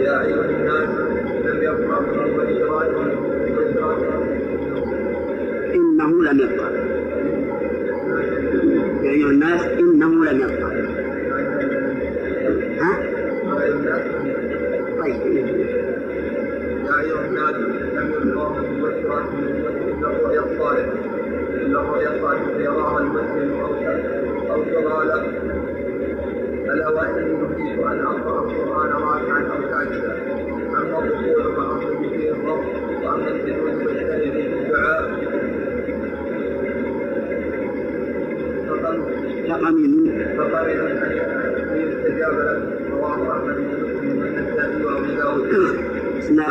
يا ايها الناس لم يقرا بني اسرائيل إنه لم يقرا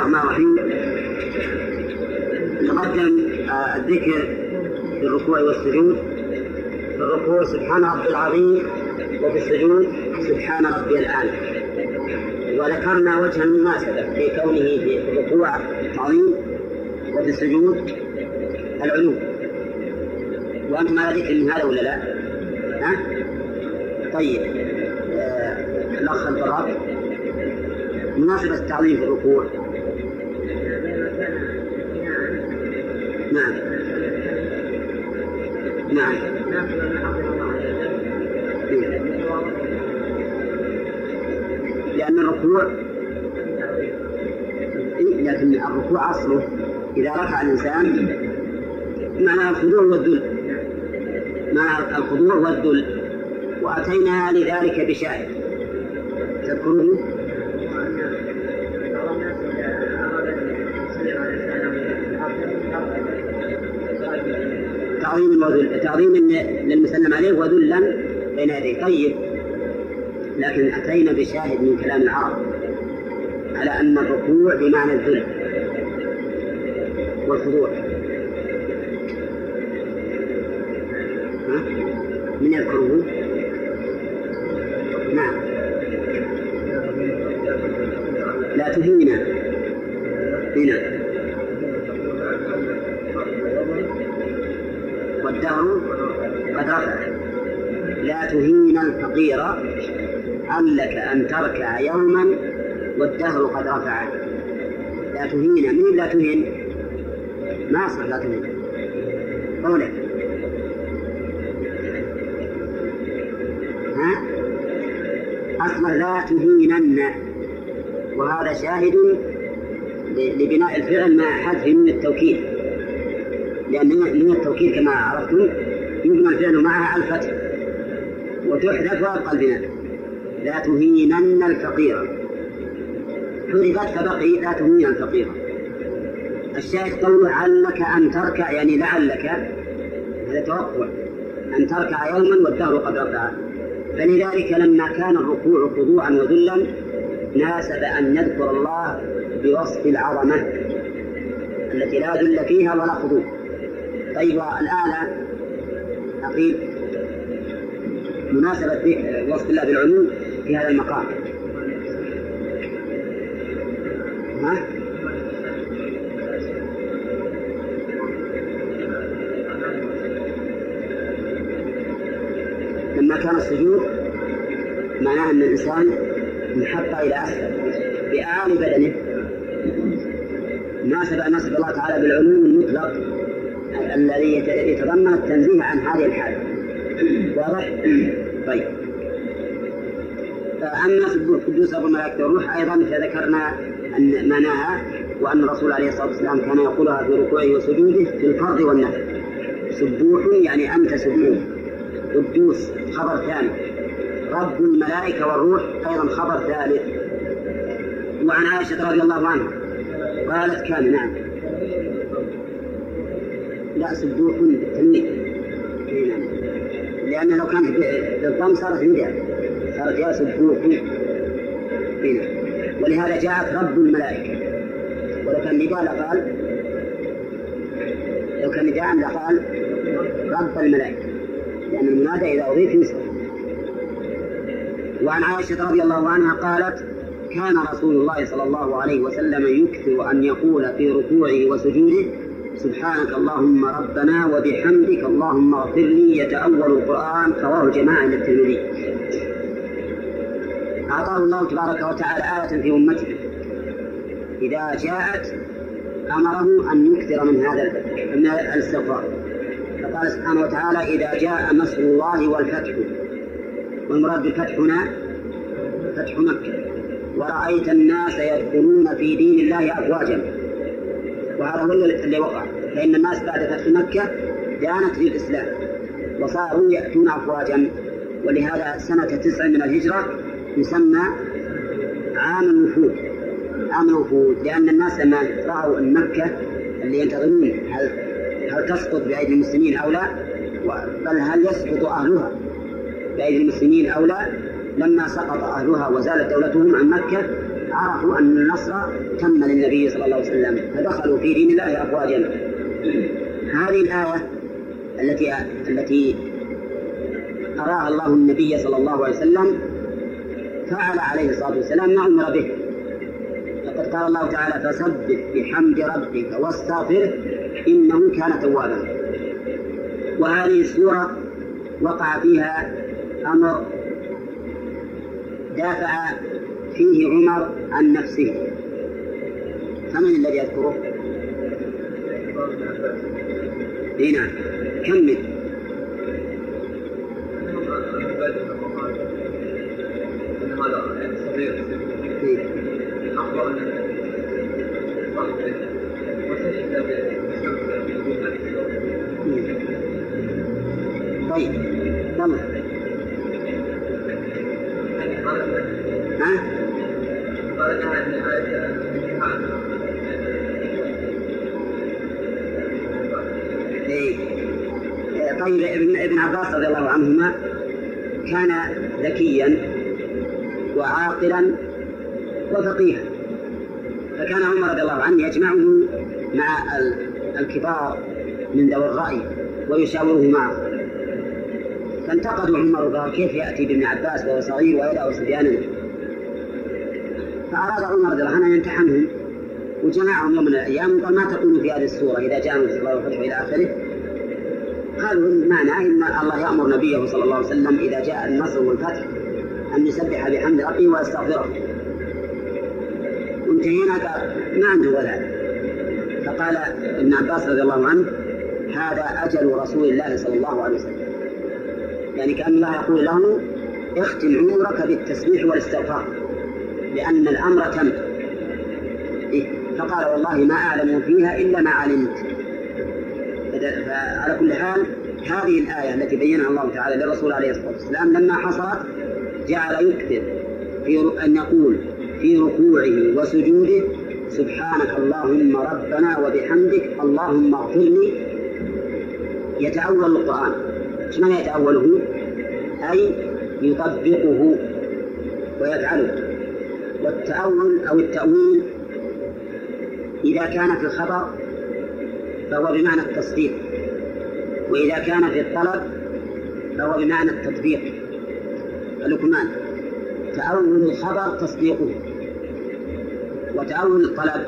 الرحمن الرحيم تقدم آه، الذكر في الركوع والسجود. في الركوع سبحان ربي العظيم وفي السجود سبحان ربي الأعلى وذكرنا وجه المناسبة في كونه في الركوع العظيم وفي السجود العلو. وأنتم على ذكر من هذا ولا لا؟ ها؟ طيب. آه، الأخ البراء مناسبة التعظيم في الركوع. إذا رفع الإنسان معنى الخضوع والذل. معنى الخضوع والذل. وأتينا لذلك بشاهد. تذكرون تعظيم وذل تعظيم للمسلم عليه وذلا بين يديه. طيب. لكن أتينا بشاهد من كلام العرب على أن الركوع بمعنى الذل. والخضوع؟ من يذكره؟ نعم. لا تهينا. هنا. والدهر قد رفع. لا تهين الفقير. هل لك أن تركع يوما والدهر قد رفع؟ لا تهين. من لا تهين؟ ما أصلح لا تهين قولك ها؟ أصلا لا تهينن. وهذا شاهد لبناء الفعل مع حذف من التوكيد. لأن من التوكيد كما عرفتم يبنى الفعل معها الفتح. وتحذف ويبقى البناء. لا تهينن الفقير. حذفت فبقي لا تهين الفقير. الشاهد قوله علك أن تركع يعني لعلك هذا توقع أن تركع يوما والدهر قد رفع فلذلك لما كان الركوع خضوعا وذلا ناسب أن نذكر الله بوصف العظمة التي لا ذل فيها ولا خضوع. طيب الآن أقيل مناسبة وصف الله بالعلو في هذا المقام. كان السجود معناه أن الإنسان انحط إلى أسفل بآل بدنه. ناسب نسب الله تعالى بالعلو المطلق الذي يتضمن التنزيه عن هذه الحالة واضح؟ طيب. أما سبوح القدوس أبو الملائكة والروح أيضا فذكرنا أن معناها وأن الرسول عليه الصلاة والسلام كان يقولها في ركوعه وسجوده في الفرض والنفل. سبوح يعني أنت سبوح. قدوس خبر ثاني رب الملائكة والروح أيضا خبر ثالث وعن عائشة رضي الله عنها قالت كان نعم. لا سبوح نعم لأن لو كانت بالضم صارت نداء صارت يا سبوح ولهذا جاءت رب الملائكة. ولو كان نداء لقال لو كان نداء لقال رب الملائكة. لأن المنادى إذا أضيف ينصب وعن عائشة رضي الله عنها قالت كان رسول الله صلى الله عليه وسلم يكثر أن يقول في ركوعه وسجوده سبحانك اللهم ربنا وبحمدك اللهم اغفر لي يتأول القرآن رواه جماعة للترمذي أعطاه الله تبارك وتعالى آية في أمته. إذا جاءت أمره أن يكثر من هذا من الاستغفار. فقال سبحانه وتعالى إذا جاء نصر الله والفتح. والمراد بالفتح هنا فتح مكة. ورأيت الناس يدخلون في دين الله أفواجا. وهذا هو اللي وقع. فإن الناس بعد فتح مكة دانت للإسلام. وصاروا يأتون أفواجا. ولهذا سنة تسع من الهجرة يسمى عام الوفود. عام الوفود. لأن الناس لما رأوا أن مكة اللي ينتظرون تسقط بأيدي المسلمين أو لا؟ بل هل يسقط أهلها بأيدي المسلمين أو لا؟ لما سقط أهلها وزالت دولتهم عن مكة عرفوا أن النصر تم للنبي صلى الله عليه وسلم فدخلوا في دين الله أفواجا. هذه الآية التي التي أراها الله النبي صلى الله عليه وسلم فعل عليه الصلاة والسلام ما أمر به. لقد قال الله تعالى فسبح بحمد ربك واستغفره إنه كان توابا. وهذه السورة وقع فيها أمر دافع فيه عمر عن نفسه. فمن الذي يذكره؟ اي نعم. كمل طيب ابن ابن عباس رضي الله عنهما كان ذكيا وعاقلا وفقيها. فكان عمر رضي الله عنه يجمعه مع الكبار من ذوي الرأي ويشاوره معه. فانتقدوا عمر وقال كيف يأتي بابن عباس وهو صغير ويدعو صبيانا فأراد عمر رضي الله عنه أن يمتحنهم وجمعهم يوم من الأيام وقال ما تقول في هذه السورة إذا جاء نصر الله والفتح إلى آخره؟ قالوا معنى أن الله يأمر نبيه صلى الله عليه وسلم إذا جاء النصر والفتح أن يسبح بحمد ربه ويستغفره. وانتهينا ما عنده ولد فقال ابن عباس رضي الله عنه هذا أجل رسول الله صلى الله عليه وسلم. يعني كأن الله يقول له اختم عمرك بالتسبيح والاستغفار لأن الأمر تم. إيه؟ فقال والله ما أعلم فيها إلا ما علمت. فعلى كل حال هذه الآية التي بينها الله تعالى للرسول عليه الصلاة والسلام لما حصلت جعل يكثر في أن يقول في ركوعه وسجوده سبحانك اللهم ربنا وبحمدك اللهم اغفر لي. يتأول القرآن. معنى يتأوله؟ أي يطبقه ويفعله. والتأول أو التأويل إذا كان في الخبر فهو بمعنى التصديق. وإذا كان في الطلب فهو بمعنى التطبيق. اللكمان تأول الخبر تصديقه. وتأول الطلب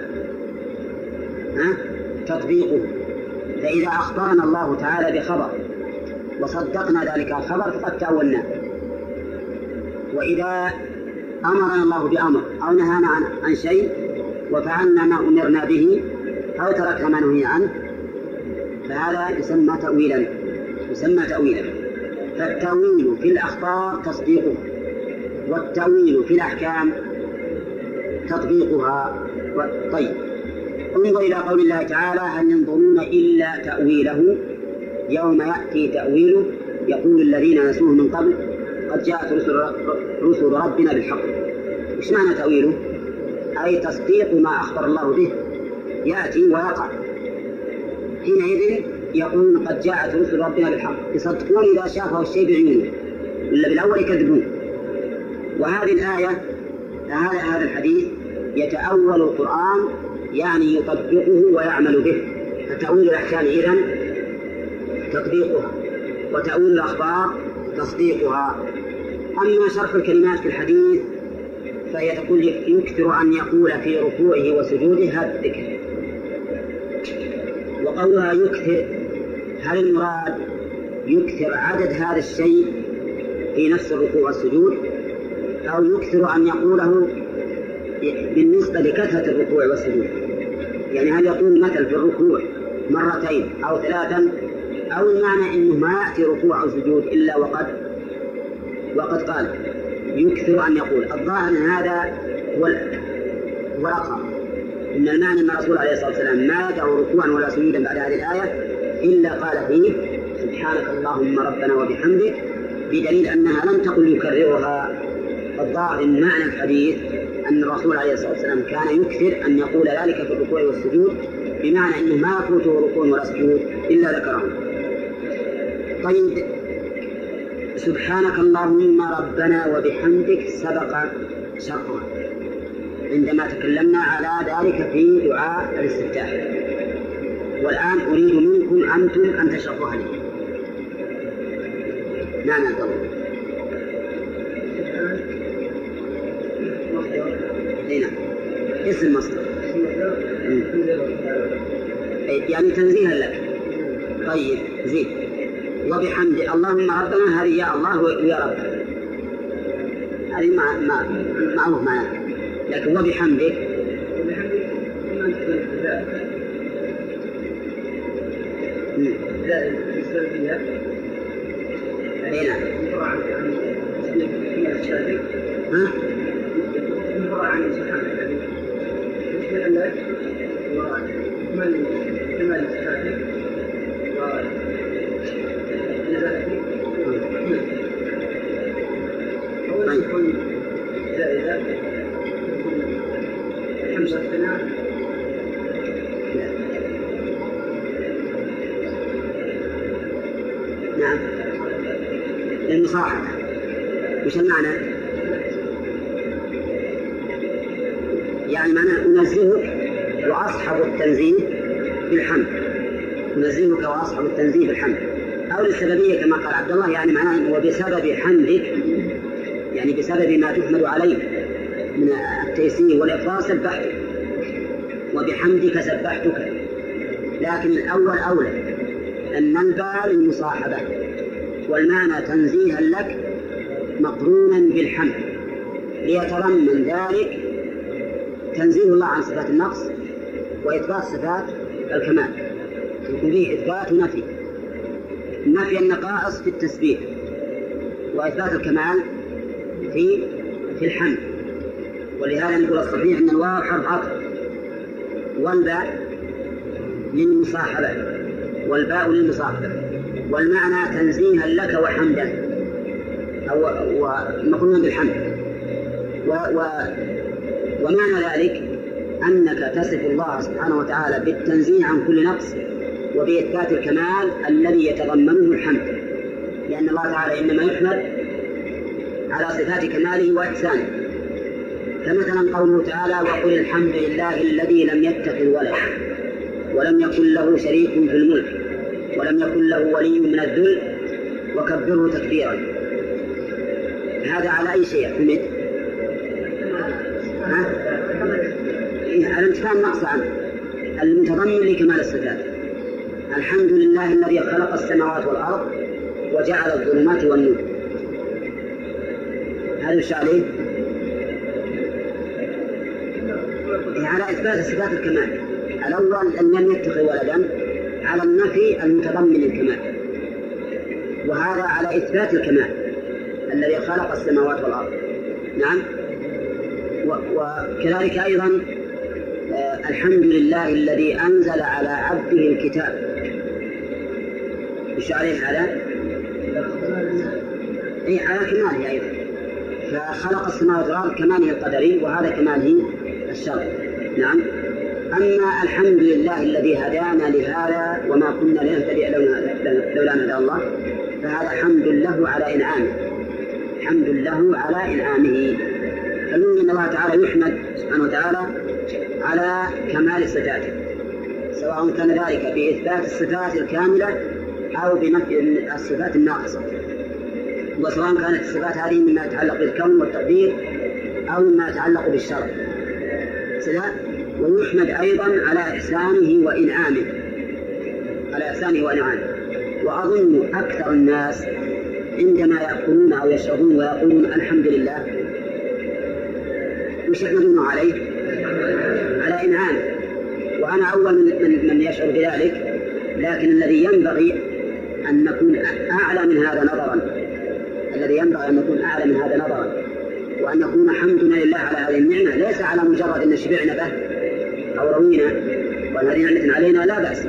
تطبيقه. فإذا أخبرنا الله تعالى بخبر وصدقنا ذلك الخبر فقد تأولناه وإذا أمرنا الله بأمر أو نهانا عن شيء وفعلنا ما أمرنا به أو تركنا ما نهي عنه فهذا يسمى تأويلا. يسمى تأويلا. فالتأويل في الأخبار تصديقه والتأويل في الأحكام تطبيقها. طيب انظر إلى قول الله تعالى هل ينظرون إلا تأويله؟ يوم يأتي تأويله يقول الذين نسوه من قبل قد جاءت رسل, رسل ربنا بالحق. إيش معنى تأويله؟ أي تصديق ما أخبر الله به. يأتي ويقع. حينئذ يقولون قد جاءت رسل ربنا بالحق يصدقون إذا شافوا الشيء بعيونه ولا بالأول يكذبون. وهذه الآية هذا هذا الحديث يتأول القرآن يعني يطبقه ويعمل به. فتأويل الأحكام إذن تطبيقها وتأويل الأخبار تصديقها. أما شرح الكلمات في الحديث فهي تقول يكثر أن يقول في ركوعه وسجوده هذا الذكر. وقولها يكثر هل المراد يكثر عدد هذا الشيء في نفس الركوع والسجود أو يكثر أن يقوله بالنسبة لكثرة الركوع والسجود. يعني هل يقول مثل في الركوع مرتين أو ثلاثا؟ أو المعنى أنه ما يأتي ركوع أو سجود إلا وقد وقد قال يكثر أن يقول. الظاهر أن هذا هو هو الأقرب. إن المعنى أن الرسول عليه الصلاة والسلام ما يدع ركوعا ولا سجودا بعد هذه الآية إلا قال فيه سبحانك اللهم ربنا وبحمدك بدليل أنها لم تقل يكررها الظاهر معنى الحديث أن الرسول عليه الصلاة والسلام كان يكثر أن يقول ذلك في الركوع والسجود بمعنى أنه ما يفوته ركوع ولا سجود إلا ذكره. طيب سبحانك اللهم ربنا وبحمدك سبق شرطها عندما تكلمنا على ذلك في دعاء الاستفتاح. والآن أريد منكم أنتم أن تشرحوها لي نعم. عبد اسم مصدر يعني تنزيها لك. طيب زين. وبحمد اللهم ربنا هذه يا الله ويا رب. هذه ما ما معروف معناها لكن وبحمدك أي نعم. ها؟ نعم للمصاحبة وش المعنى؟ يعني معنى أنزهك وأصحب التنزيه بالحمد. أنزهك وأصحب التنزيه بالحمد. أو للسببية كما قال عبد الله يعني معناه وبسبب حمدك يعني بسبب ما تحمد عليه من التيسير والإفراط سبحتك وبحمدك سبحتك. لكن الأول أولى. الباء للمصاحبة والمعنى تنزيها لك مقرونا بالحمد. ليتضمن ذلك تنزيه الله عن صفات النقص وإثبات صفات الكمال. يكون فيه إثبات ونفي. نفي النقائص في التسبيح وإثبات الكمال في في الحمد. ولهذا نقول الصحيح أن الواو حرف عطف والباء للمصاحبة. والباء للمصاحبة. والمعنى تنزيها لك وحمدا. أو ومقرونا بالحمد. و و ومعنى ذلك أنك تصف الله سبحانه وتعالى بالتنزيه عن كل نقص وبإثبات الكمال الذي يتضمنه الحمد. لأن الله تعالى إنما يحمد على صفات كماله وإحسانه. فمثلا قوله تعالى وقل الحمد لله الذي لم يتخذ ولد ولم يكن له شريك في الملك ولم يكن له ولي من الذل وكبره تكبيرا. هذا على أي شيء حمد ها؟ على انتفاء النقص عنه. المتضمن لكمال الصفات. الحمد لله الذي خلق السماوات والأرض وجعل الظلمات والنور. هذا وش عليه؟ إيه على إثبات صفات الكمال. الأول أن لم يتخذ ولدا على النفي المتضمن الكمال. وهذا على إثبات الكمال الذي خلق السماوات والأرض. نعم. وكذلك أيضا آه، الحمد لله الذي أنزل على عبده الكتاب. وش عليه هذا؟ أي على كماله أيضا. فخلق السماوات والأرض كماله القدري وهذا كماله الشرعي. نعم. أما الحمد لله الذي هدانا لهذا وما كنا لنهتدي لولا أن هدى الله فهذا حمد له على إنعامه. حمد له على إنعامه. فمن أن الله تعالى يحمد سبحانه وتعالى على كمال صفاته. سواء كان ذلك بإثبات الصفات الكاملة أو بنفي الصفات الناقصة. وسواء كانت الصفات هذه مما يتعلق بالكون والتقدير أو مما يتعلق بالشرع. ويحمد أيضا على إحسانه وإنعامه. على إحسانه وإنعامه. وأظن أكثر الناس عندما يأكلون أو يشربون ويقولون الحمد لله وش يحمدون عليه؟ على إنعامه. وأنا أول من, من يشعر بذلك لكن الذي ينبغي أن نكون أعلى من هذا نظرا. الذي ينبغي أن نكون أعلى من هذا نظرا. وأن يكون حمدنا لله على هذه النعمة ليس على مجرد أن شبعنا به. أو روينا هذه نعمة علينا لا بأس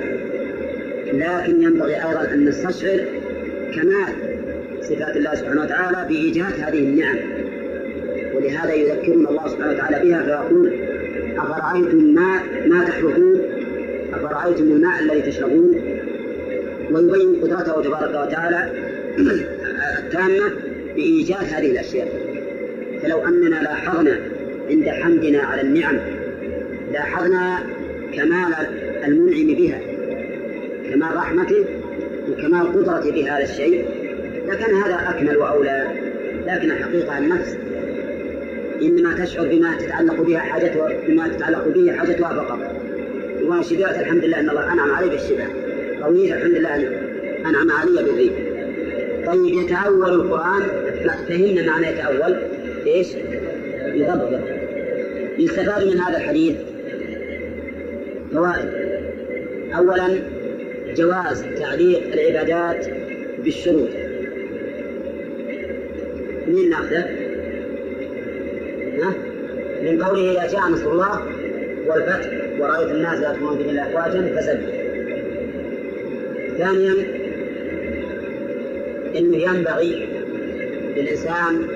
لكن ينبغي أيضا أن نستشعر كمال صفات الله سبحانه وتعالى بإيجاد هذه النعم. ولهذا يذكرنا الله سبحانه وتعالى بها فيقول أفرأيتم ما ما تحرثون أفرأيتم الماء الذي تشربون؟ ويبين قدرته تبارك وتعالى التامة بإيجاد هذه الأشياء. فلو أننا لاحظنا عند حمدنا على النعم لاحظنا كمال المنعم بها كمال رحمته وكمال قدرته بهذا الشيء. لكان هذا أكمل وأولى لكن الحقيقة النفس إنما تشعر بما تتعلق بها حاجتها بما تتعلق به حاجتها فقط وأنا شبعت الحمد لله أن الله أنعم علي بالشبع رويت الحمد لله أنعم علي بالريح طيب يتأول القرآن؟ فهمنا معنى يتأول. إيش؟ يضبط. يستفاد من هذا الحديث. فوائد أولا جواز تعليق العبادات بالشروط من ناخذه؟ ها؟ من قوله إذا جاء نصر الله والفتح ورأيت الناس يدخلون في الله أفواجا فسبح ثانيا إنه ينبغي للإنسان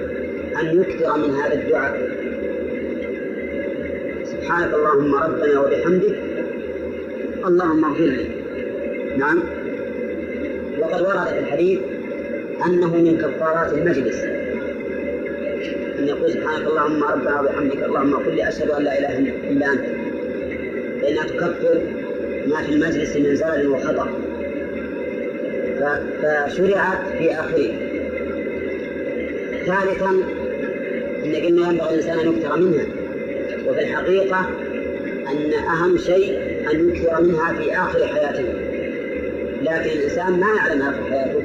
أن يكثر من هذا الدعاء سبحانك اللهم ربنا وبحمدك اللهم اغفر لي نعم. وقد ورد في الحديث أنه من كفارات المجلس. أن يقول سبحانك اللهم ربنا وبحمدك اللهم اغفر لي أشهد أن لا إله إلا أنت. فانها تكفر ما في المجلس من زلل وخطأ. فشرعت في آخره. ثالثا إن قلنا ينبغي الإنسان أن يكثر منها. وفي الحقيقة أن أهم شيء أن يكثر منها في آخر حياته. لكن الإنسان ما يعلم آخر حياته.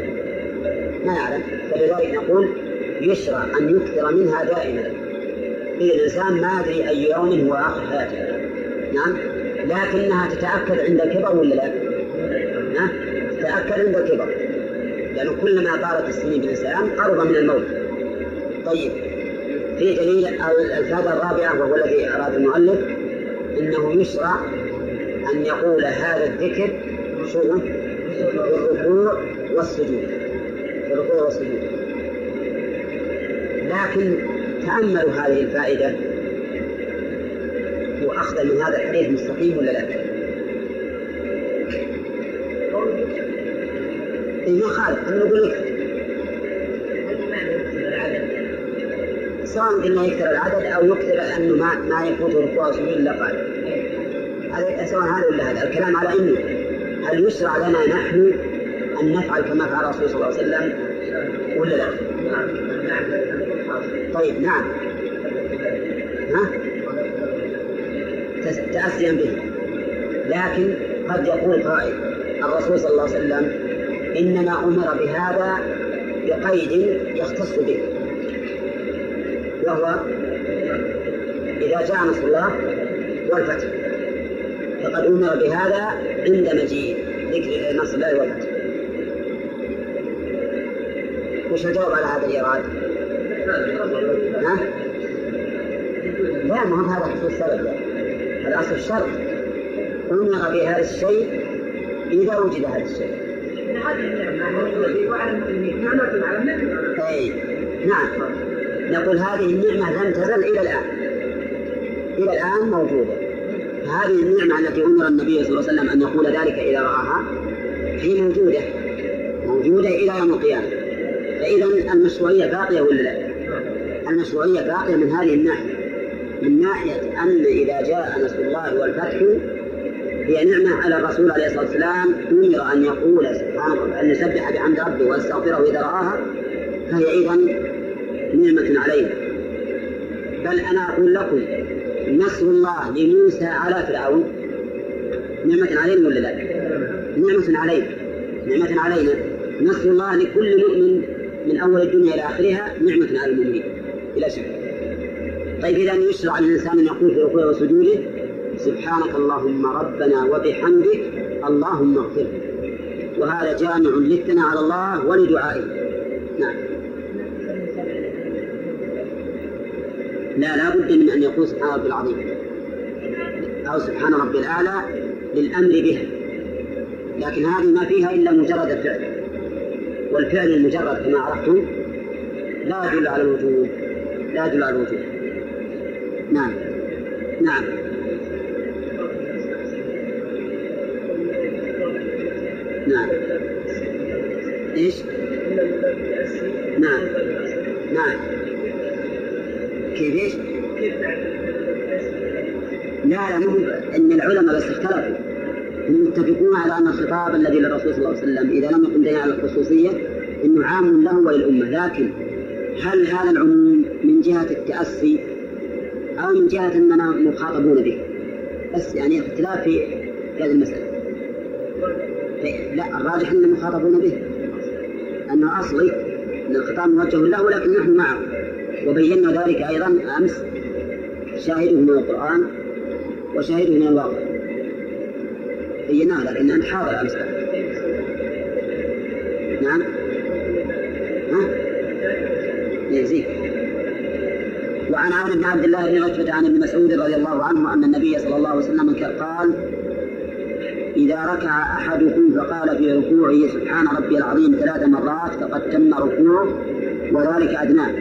ما يعلم. فلذلك نقول يشرع أن يكثر منها دائما. إذا الإنسان ما يدري أي يوم هو آخر حياته. نعم؟ لكنها تتأكد عند الكبر ولا لا؟ نعم تأكد عند الكبر. لأنه كلما طالت السنين بالإنسان قرب من الموت. طيب. في دليل الفائدة الرابعة وهو الذي أراد المؤلف أنه يشرع أن يقول هذا الذكر شو الركوع والسجود. الركوع والسجود. لكن تأملوا هذه الفائدة؟ وأخذ من هذا الحديث مستقيم ولا لا؟ اي ما خالف. أنا أقول لك. سواء قلنا يكثر العدد أو يكثر انه ما ما يفوت ركوع وسجود إلا قال. سواء هذا ولا هذا الكلام على إنه هل يشرع لنا نحن أن نفعل كما فعل الرسول صلى الله عليه وسلم ولا لا؟ طيب نعم. ها؟ تأسيا به. لكن قد يقول قائل الرسول صلى الله عليه وسلم إنما أمر بهذا بقيد يختص به. وهو إذا جاء نصر الله والفتح. فقد أمر بهذا عند مجيء ذكر نصر الله والفتح. وش الجواب على هذا الإيراد؟ ها؟ لا ما هذا حصول السبب الأصل الشرط أمر بهذا الشيء إذا وجد هذا الشيء. أي نعم. نقول هذه النعمة لم تزل إلى الآن. إلى الآن موجودة. هذه النعمة التي أمر النبي صلى الله عليه وسلم أن يقول ذلك إذا رآها. هي موجودة. موجودة إلى يوم القيامة. فإذا المشروعية باقية ولا لا؟ المشروعية باقية من هذه الناحية. من ناحية أن إذا جاء نصر الله والفتح هي نعمة على الرسول عليه الصلاة والسلام. أمر أن يقول سبحان أن يسبح بحمد ربه ويستغفره إذا رآها. فهي إذا نعمة علينا. بل أنا أقول لكم نصر الله لموسى على فرعون. نعمة علينا ولا لا؟ نعمة علينا نعمة علينا نصر الله لكل مؤمن من أول الدنيا إلى آخرها نعمة على المؤمنين. بلا شك. طيب إذا يشرع للإنسان أن يقول في ركوعه وسجوده سبحانك اللهم ربنا وبحمدك اللهم اغفر وهذا جامع للثناء على الله ولدعائه. نعم. لا لا بد من أن يقول سبحان ربي العظيم. أو سبحان ربي الأعلى للأمر بها لكن هذه ما فيها إلا مجرد الفعل. والفعل المجرد كما عرفتم لا يدل على الوجوب لا يدل على الوجوب نعم نعم. نعم. هم متفقون على أن الخطاب الذي للرسول صلى الله عليه وسلم إذا لم يكن دليل على الخصوصية إنه عام له وللأمة. لكن هل هذا العموم من جهة التأسي أو من جهة أننا مخاطبون به؟ بس يعني اختلاف في هذه المسألة. لا الراجح أننا مخاطبون به. أنه أصلي أن الخطاب موجه له ولكن نحن معه. وبينا ذلك أيضا أمس. شاهده من القرآن وشاهده من الواقع. بيناه لكن أنا حاضر أمس نعم؟ ها؟ يجزيك وعن عامر بن عبد الله بن عتبة عن ابن مسعود رضي الله عنه أن النبي صلى الله عليه وسلم قال إذا ركع أحدكم فقال في ركوعه سبحان ربي العظيم ثلاث مرات فقد تم ركوعه وذلك أدناه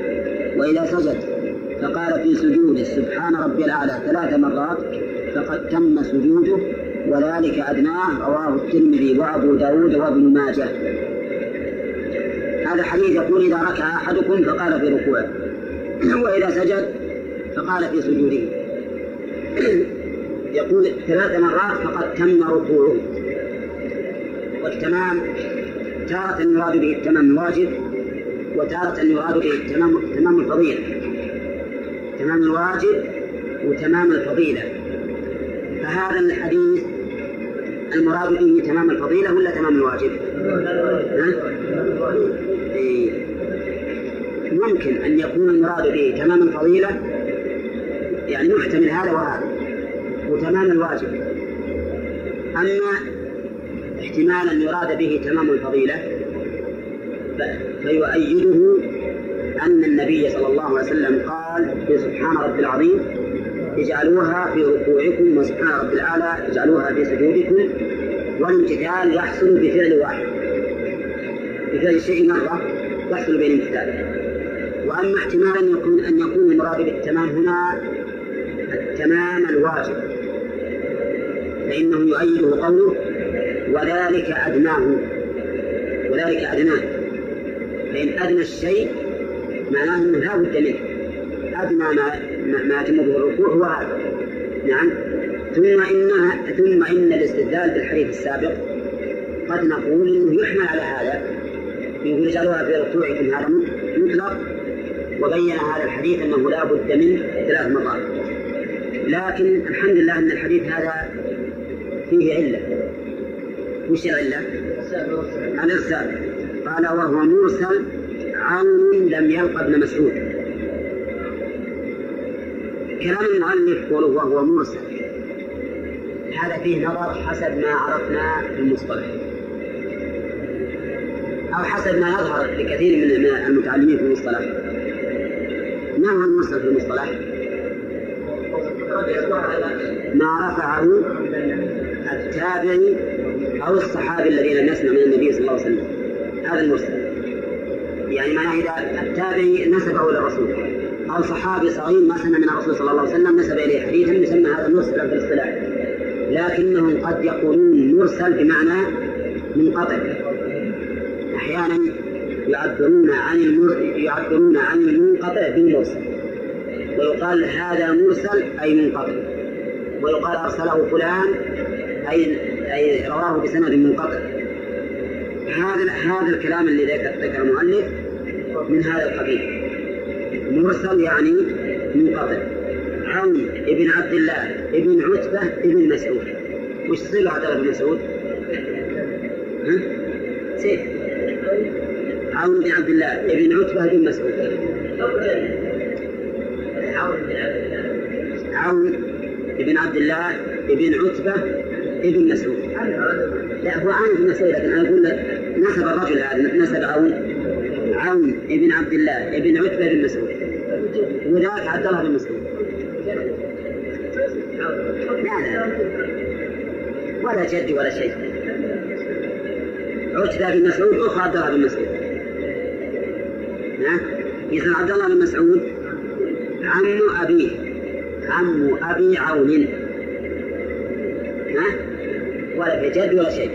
وإذا سجد فقال في سجوده سبحان ربي الأعلى ثلاث مرات فقد تم سجوده وذلك أدناه رواه الترمذي وأبو داود وابن ماجه. هذا الحديث يقول إذا ركع أحدكم فقال في ركوعه. وإذا سجد فقال في سجوده. يقول ثلاث مرات فقد تم ركوعه. والتمام تارة يراد به التمام الواجب وتارة يراد به التمام تمام الفضيلة. تمام الواجب وتمام الفضيلة. فهذا الحديث المراد به تمام الفضيلة ولا تمام الواجب؟ ها؟ إيه. ممكن أن يكون المراد به تمام الفضيلة يعني محتمل هذا وهذا وتمام الواجب أما احتمالا يراد به تمام الفضيلة فيؤيده أن النبي صلى الله عليه وسلم قال في سبحان رب العظيم اجعلوها في ركوعكم وسبحان رب الأعلى اجعلوها في سجودكم والامتثال يحصل بفعل واحد. بفعل الشيء مرة يحصل بين امتثاله. وأما احتمال أن يكون أن يكون المراد بالتمام هنا التمام الواجب. فإنه يؤيده قوله وذلك أدناه. وذلك أدناه. فإن أدنى الشيء معناه أنه لا بد منه. أدنى ما ما يتم به الركوع هو هذا. نعم. ثم إنها ثم إن الاستدلال بالحديث السابق قد نقول إنه يحمل على هذا. يقول اجعلوها في ركوعكم هذا مطلق وبين هذا الحديث أنه لا بد منه ثلاث مرات لكن الحمد لله أن الحديث هذا فيه علة. وش العلة؟ الإرسال قال وهو مرسل عون لم يلقى ابن مسعود. كلام المؤلف قوله وهو مرسل. هذا فيه نظر حسب ما عرفنا في المصطلح. أو حسب ما يظهر لكثير من المتعلمين في المصطلح. ما هو المرسل في المصطلح؟ ما رفعه التابعي أو الصحابي الذين لم يسمع من النبي صلى الله عليه وسلم. هذا المرسل. يعني معناه إذا التابعي نسبه إلى الرسول. أو صحابي صغير ما سمع من الرسول صلى الله عليه وسلم نسب إليه حديثا يسمى هذا مرسل في الاصطلاح لكنهم قد يقولون مرسل بمعنى منقطع أحيانا يعبرون عن يعبرون عن المنقطع بالمرسل. ويقال هذا مرسل أي منقطع. ويقال أرسله فلان أي أي رواه بسند منقطع. هذا هذا الكلام اللي ذكر المؤلف من هذا القبيل. مرسل يعني منقطع عون ابن عبد الله ابن عتبة ابن مسعود. وش تصير عبد الله بن مسعود؟ ها؟ سيف. عون بن عبد الله ابن عتبة بن مسعود. عون بن عبد الله ابن عتبة ابن مسعود. لا هو عون بن مسعود لكن أنا أقول نسب الرجل هذا نسب عون عون ابن عبد الله ابن عتبة بن مسعود. وذاك عبد الله بن مسعود لا لا ولا جد ولا شيء. عتبة بن مسعود أخو عبد الله بن مسعود. ها يصير عبد الله بن مسعود عم أبيه عم أبي عون. ها ولا في جد ولا شيء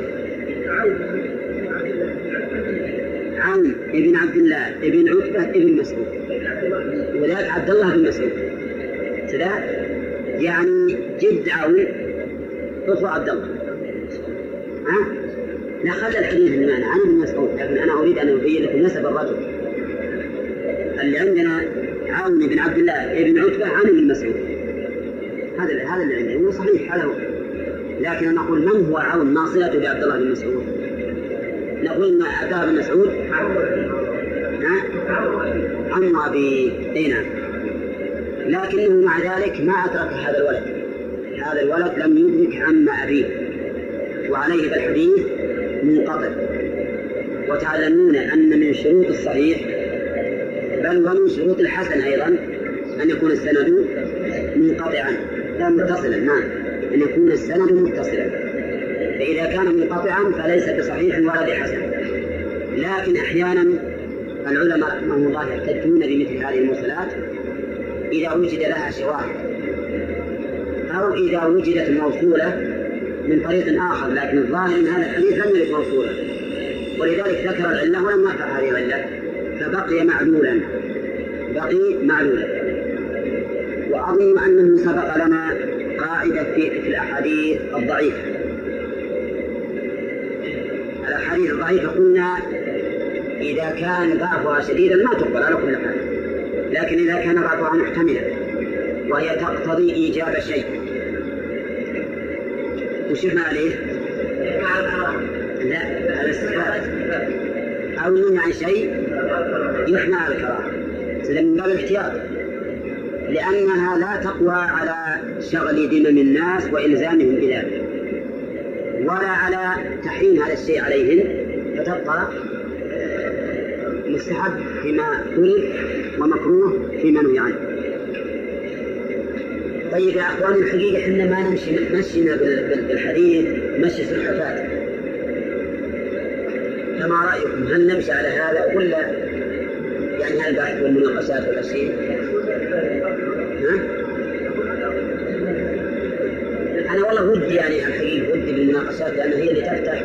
عون ابن عبد الله ابن عتبة ابن مسعود. وذلك عبد الله بن مسعود. كذا يعني جد عون أخو عبد الله. ها؟ لا خلى الحديث اللي معنا. عن ابن مسعود. لكن أنا أريد أن أبين لكم نسب الرجل. اللي عندنا عون بن عبد الله بن عتبة عن ابن مسعود. هذا هذا اللي عندنا هو صحيح هذا هو لكن نقول من هو عون ما صلته بعبد الله بن مسعود؟ نقول إن عبد الله بن مسعود عم أبي اي نعم لكنه مع ذلك ما أدرك هذا الولد. هذا الولد لم يدرك عم أبيه. وعليه فالحديث منقطع. وتعلمون أن من شروط الصحيح بل ومن شروط الحسن أيضا أن يكون السند منقطعا. لا متصلا نعم. أن يكون السند متصلا. فإذا كان منقطعا فليس بصحيح ولا بحسن. لكن أحيانا العلماء رحمهم الله يحتجون بمثل هذه المرسلات إذا وجد لها شواهد أو إذا وجدت موصولة من طريق آخر لكن الظاهر إن هذا الحديث لم يرد موصولا ولذلك ذكر العلة ولم يرفع هذه العلة. فبقي معلولا. بقي معلولا. وأظن أنه سبق لنا قاعدة في الأحاديث الضعيفة. الأحاديث الضعيفة قلنا إذا كان ضعفها شديدا ما تقبل على كل حال. لكن إذا كان ضعفها محتملا وهي تقتضي إيجاب شيء. وشفنا عليه؟ لا الاستحباب أو ينهى عن شيء يحمى على الكراهة. من باب الاحتياط. لأنها لا تقوى على شغل دمم الناس وإلزامهم بذلك. ولا على تحريم هذا الشيء عليهم فتبقى مستحب فيما فرض ومكروه فيما نهي عنه. طيب يا اخواني الحقيقة إحنا ما نمشي مشينا بالحديث مشي سلحفات. فما رأيكم هل نمشي على هذا ولا يعني البحث والمناقشات والاشياء؟ ها؟ أنا والله ودي يعني الحقيقة ودي بالمناقشات لأن هي اللي تفتح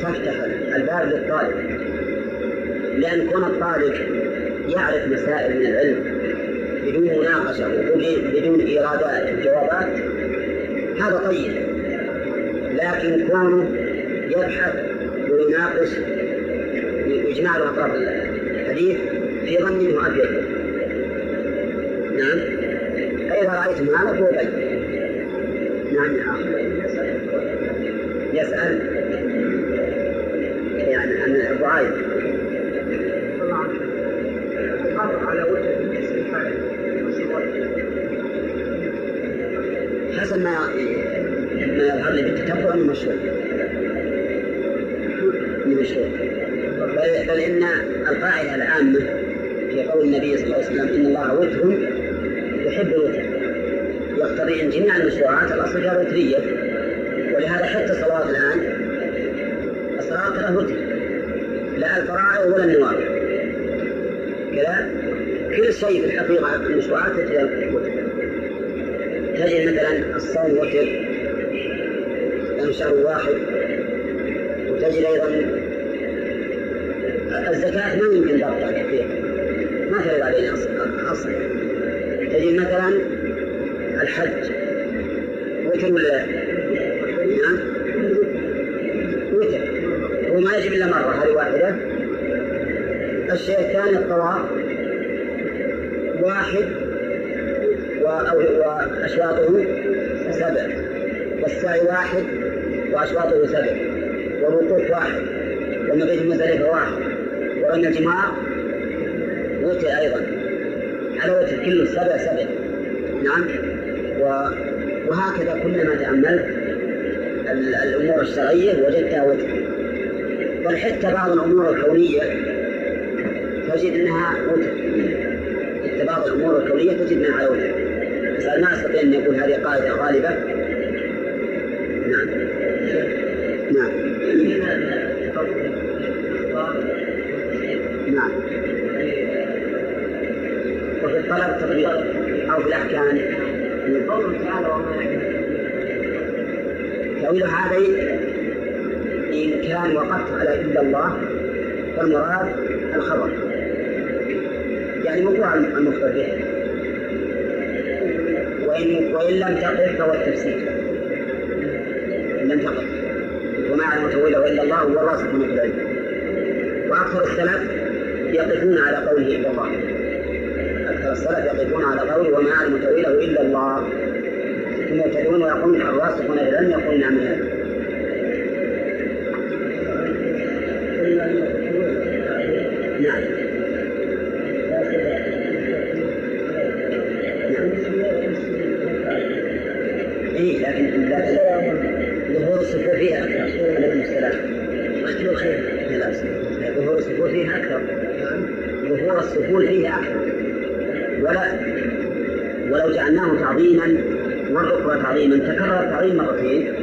تفتح الباب للطالب لأن كون الطالب يعرف مسائل من العلم بدون مناقشة بدون إيرادات وجوابات. هذا طيب. لكن كونه يبحث ويناقش ويجمع له أطراف الحديث في ظني إنه أبيض. نعم. فإذا رايتم هذا فهو طيب نعم يا أخي. يسأل. حسب ما ما يظهر لي بالتتبع إنه مشهور إنه مشهور بل, إن القاعدة العامة في قول النبي صلى الله عليه وسلم إن الله وتر يحب الوتر يقتضي إن جميع المشروعات الأصل فيها وتريه ولهذا حتى الصلوات الآن الصلاة لها وتر لا الفرائض ولا النوافل. كذا؟ كل شيء في الحقيقة المشروعات تجد وتر تجد مثلا الصوم وتر لأنه شهر واحد وتجد أيضا الزكاة ما يمكن ضبطها كثير ما فرض علينا أصلا تجد مثلا الحج وتر ولا نعم. وتر هو ما يجب إلا مرة هذه واحدة. الشيء الثاني الطواف واحد واحد وأشواطه سبع والوقوف واحد والمبيت المزدلفة واحد ورمي الجمار وتر أيضا. على وتر كله سبع سبع. نعم. وهكذا كلما تأملت الأمور الشرعية وجدتها وتر بل حتى بعض الأمور فالمراد الخبر. يعني وقوع المخبر به وإن وإن لم تقف فهو التفسير. إن لم تقف. وما على متوله إلا الله هو الراسخون في العلم. وأكثر السلف يقفون على والأخرى تعظيما تكرر التعظيم مرتين.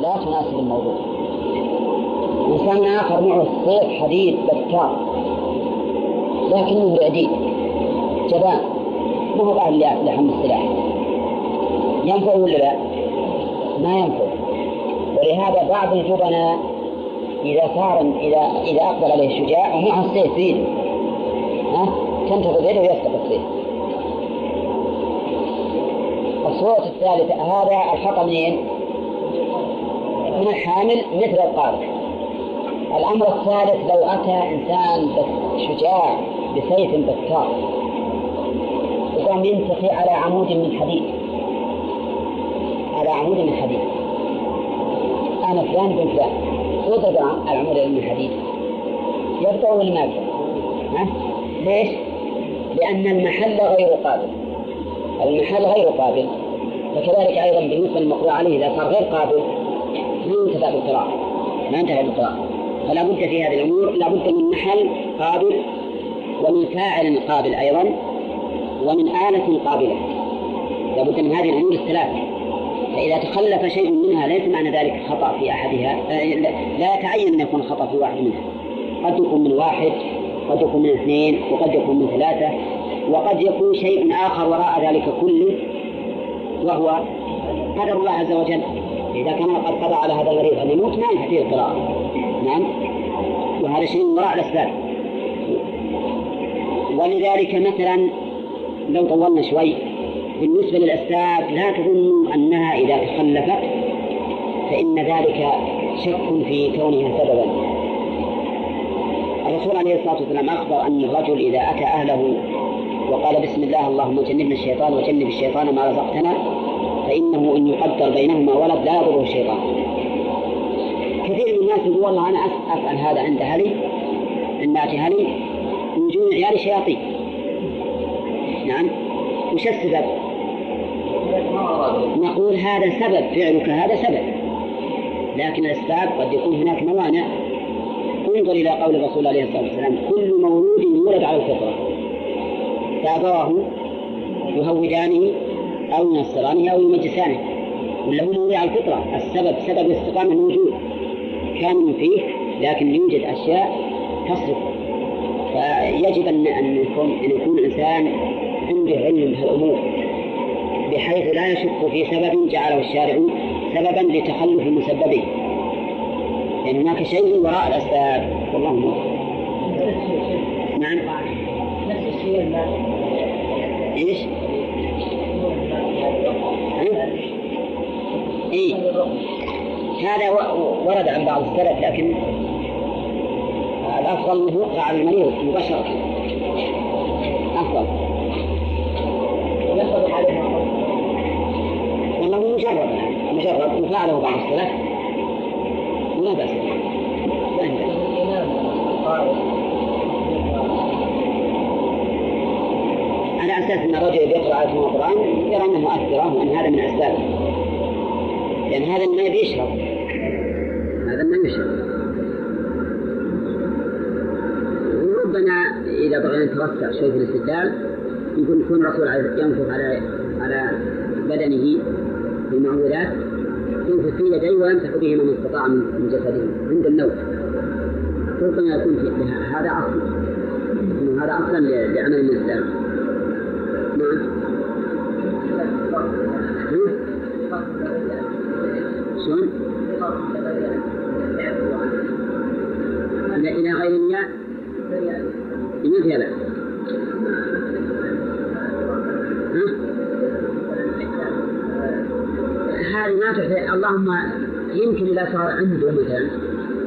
لا تناسب الموضوع. إنسان آخر معه سيف حديد بكار. لكنه بعديد جبان. ما هو قاعد لحم السلاح. ينفع ولا لا؟ ما ينفع. ولهذا بعض الجبناء إذا صار إذا إذا أقبل عليه الشجاع ومعه السيف في ها؟ تنتفض يده ويسقط السيف الصورة الثالثة هذا الخطأ منين؟ من الحامل مثل القاضي الأمر الثالث لو أتى إنسان شجاع بسيف بكار وقام ينتقي على عمود من حديد. على عمود من حديد. أنا فلان بن فلان. وضرب العمود من حديد. يبقى ولا ما؟ ها؟ ليش؟ لأن المحل غير قابل. المحل غير قابل. وكذلك أيضا بالنسبة للمقروء عليه إذا صار غير قابل انتفع بالقراءة. ما انتفع بالقراءة. فلا بد في هذه الأمور لا بد من محل قابل ومن فاعل قابل أيضا ومن آلة قابلة. لا بد من هذه الأمور الثلاثة فإذا تخلف شيء منها ليس معنى ذلك خطأ في أحدها آه، لا يتعين أن يكون خطأ في واحد منها. قد يكون من واحد قد يكون من اثنين وقد يكون من ثلاثة وقد يكون شيء آخر وراء ذلك كله وهو قدر الله عز وجل. إذا كان قد قضى على هذا المريض أن يموت ما فيه القراءة. نعم؟ وهذا شيء وراء الأسباب. ولذلك مثلا لو طولنا شوي بالنسبة للأسباب لا تظنوا أنها إذا تخلفت فإن ذلك شك في كونها سببا. الرسول عليه الصلاة والسلام أخبر أن الرجل إذا أتى أهله وقال بسم الله اللهم جنبنا الشيطان وجنب الشيطان ما رزقتنا فإنه إن يقدر بينهما ولد لا يضره الشيطان كثير من الناس يقول والله أنا أفعل هذا عند أهلي عند أهلي جميع عيالي شياطين نعم. وش السبب؟ نقول هذا سبب فعلك هذا سبب. لكن الأسباب قد يكون هناك موانع. انظر إلى قول الرسول عليه الصلاة والسلام كل مولود يولد على الفطرة. فأبواه يهودانه أو ينصرانه أو يمجسانه ولا هو مولود على الفطرة. السبب سبب الاستقامة الموجود كان فيه لكن يوجد أشياء تصرف. فيجب أن أن يكون أن يكون الإنسان عنده علم بهالأمور بحيث لا يشك في سبب جعله الشارع سببا لتخلف لأن يعني هناك شيء وراء الأسباب. والله موفق نعم. نفس الشيء. إيش؟ هذا ورد عن بعض السلف لكن الأفضل أنه يقرأ على المريض مباشرة. أفضل. والله مجرد مجرد وفعله بعض السلف. ولا بأس. على أساس أن الرجل يقرأ آية القرآن يرى أنه مؤثرة وأن هذا من أسبابه لأن هذا الماء بيشرب. هذا الماء يشرب وربما إذا بغينا نتوسع شوي في الاستدلال يقول يكون الرسول ينفخ على على بدنه في المعوذات ينفخ في يديه ويمسح بهما ما استطاع من جسده عند النوم. ربما يكون في هذا أصل. هذا أصلا لعمل الإسلام نعم. شلون؟ إلى غير الياء بأس؟ هذه ما تحتاج. اللهم يمكن إذا صار عنده مثلا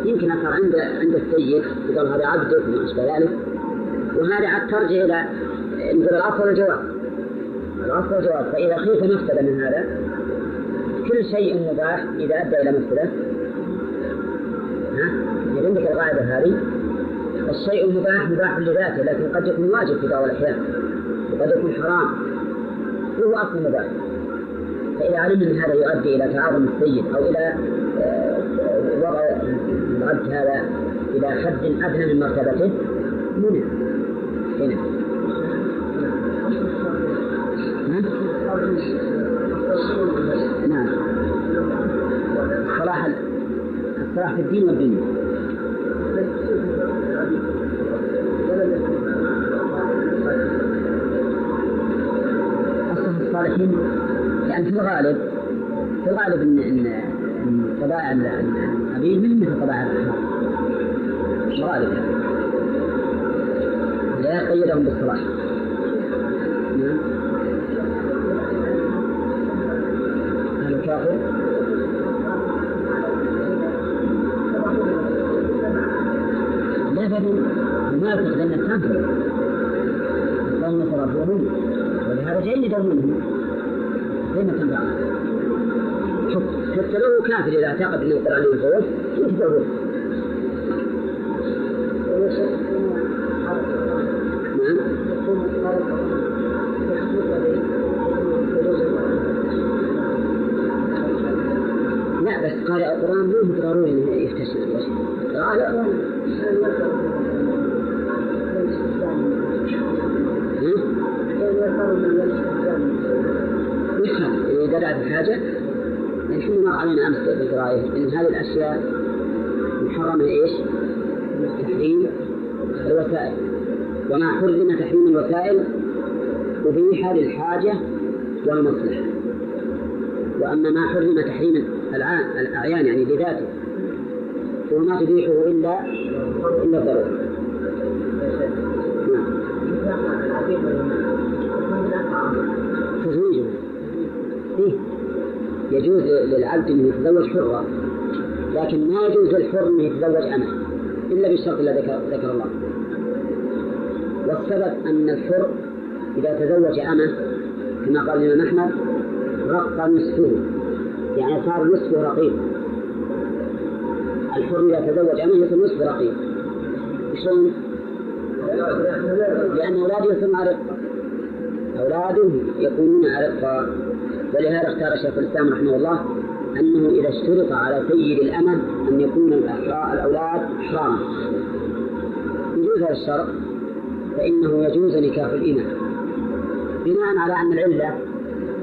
يمكن صار عند عند السيد يقول هذا عبدك وما أشبه ذلك. وهذا عاد ترجع إلى نقول الأصل الجواب الأصل الجواب فإذا خيف مفسدة من هذا كل شيء مباح إذا أدى إلى مفسدة إذا عندك القاعدة هذه الشيء المباح مباح لذاته لكن قد يكون واجب في بعض الأحيان وقد يكون حرام وهو أصل مباح. فإذا علم أن هذا يؤدي إلى تعاظم السيد أو إلى آه، وضع العبد هذا إلى حد أدنى من مرتبته منع. هنا. نعم الصلاح الصلاح في الدين والدنيا أصل الصالحين لأن في الغالب في الغالب أن أن قضاء العبيد من مثل قضاء الأحرار الغالب. لا قيدهم بالصلاح. المنافق لأن الكافر قوم صرفوهم ولهذا حتى لو كافر إذا اعتقد أن القرآن ينفعه ينفعه يفهم إذا دعت الحاجة الحين مر علينا أمس بالقرايه إن هذه الأشياء محرمة إيش؟ تحريم الوسائل. وما حرم تحريم الوسائل أبيح للحاجة والمصلحة. وأما ما حرم تحريم الأعيان يعني بذاته فهو ما تبيحه إلا إلا الضرورة. تزويجه إيه؟ يجوز للعبد أن يتزوج حرة لكن ما يجوز للحر أن يتزوج أمه إلا بالشرط الذي ذكر, ذكر الله. والسبب أن الحر إذا تزوج أمه كما قال الإمام أحمد رق نصفه. يعني صار نصفه رقيق. الحر إذا تزوج أمه يصير نصف رقيق. شلون؟ لأن أولاده يصيرون أرقة أولاده يكونون أرقة ولهذا اختار شيخ الإسلام رحمه الله أنه إذا اشترط على سيد الأمة أن يكون الأولاد أحراما يجوز هذا الشرط فإنه يجوز نكاح الإمة بناء على أن العلة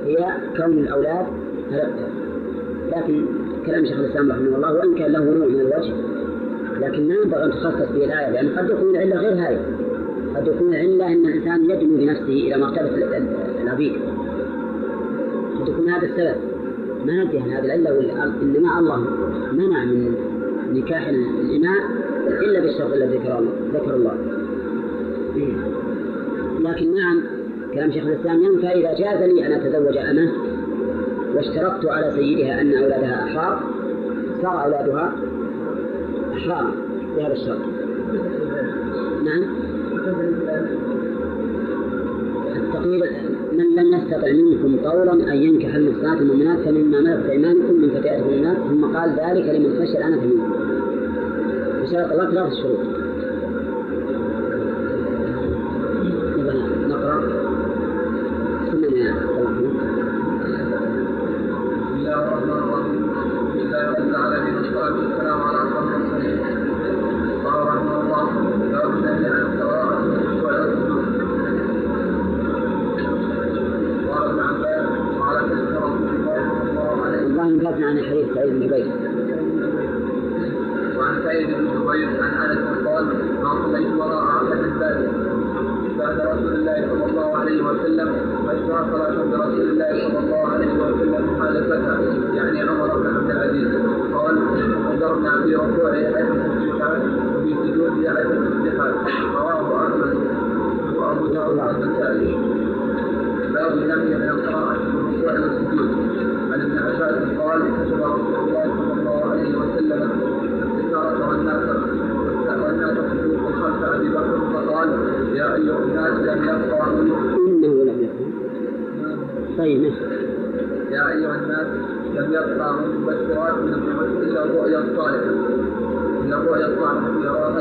هي كون الأولاد هلكة لكن كلام شيخ الإسلام رحمه الله وإن كان له نوع من الوجه لكن ما ينبغي أن تخصص به الآية لأن قد يكون العلة غير هذه قد يكون العلة أن الإنسان يدنو بنفسه إلى مرتبة العبيد قد يكون هذا السبب. ما ندري هذه العلة إنما الله منع من نكاح الإماء إلا بالشرط الذي ذكر الله إيه. لكن نعم كلام شيخ الإسلام ينفع إذا جاز لي أن أتزوج أمة واشترطت على سيدها أن أولادها أحرار صار أولادها أحرار بهذا الشرط نعم. التقييد من لم يستطع منكم طولا أن ينكح المحصنات المؤمنات فمما ملكت أيمانكم من فتياتكم المؤمنات ثم قال ذلك لمن خشي الأنف منكم. وشرط الله ثلاث شروط عليه وسلم مجموع صلاة برسول الله صلى الله عليه وسلم خالفتها يعني عمر بن عبد العزيز قال نظرنا في ركوع احد الجهاد وفي سجود احد الاتحاد رواه احمد وابو داود والنسائي باب النهي من القراءة في الركوع والسجود عن ابن عباس قال كتب رسول الله صلى الله عليه وسلم التجارة والناس وأن تقتلوا أبي بكر فقال يا أيها الناس لم يبقى منكم بينه يا أيها الناس لم يبقى من المبشرات من إلا الرؤيا الصالحة. الرؤيا الصالحة يراها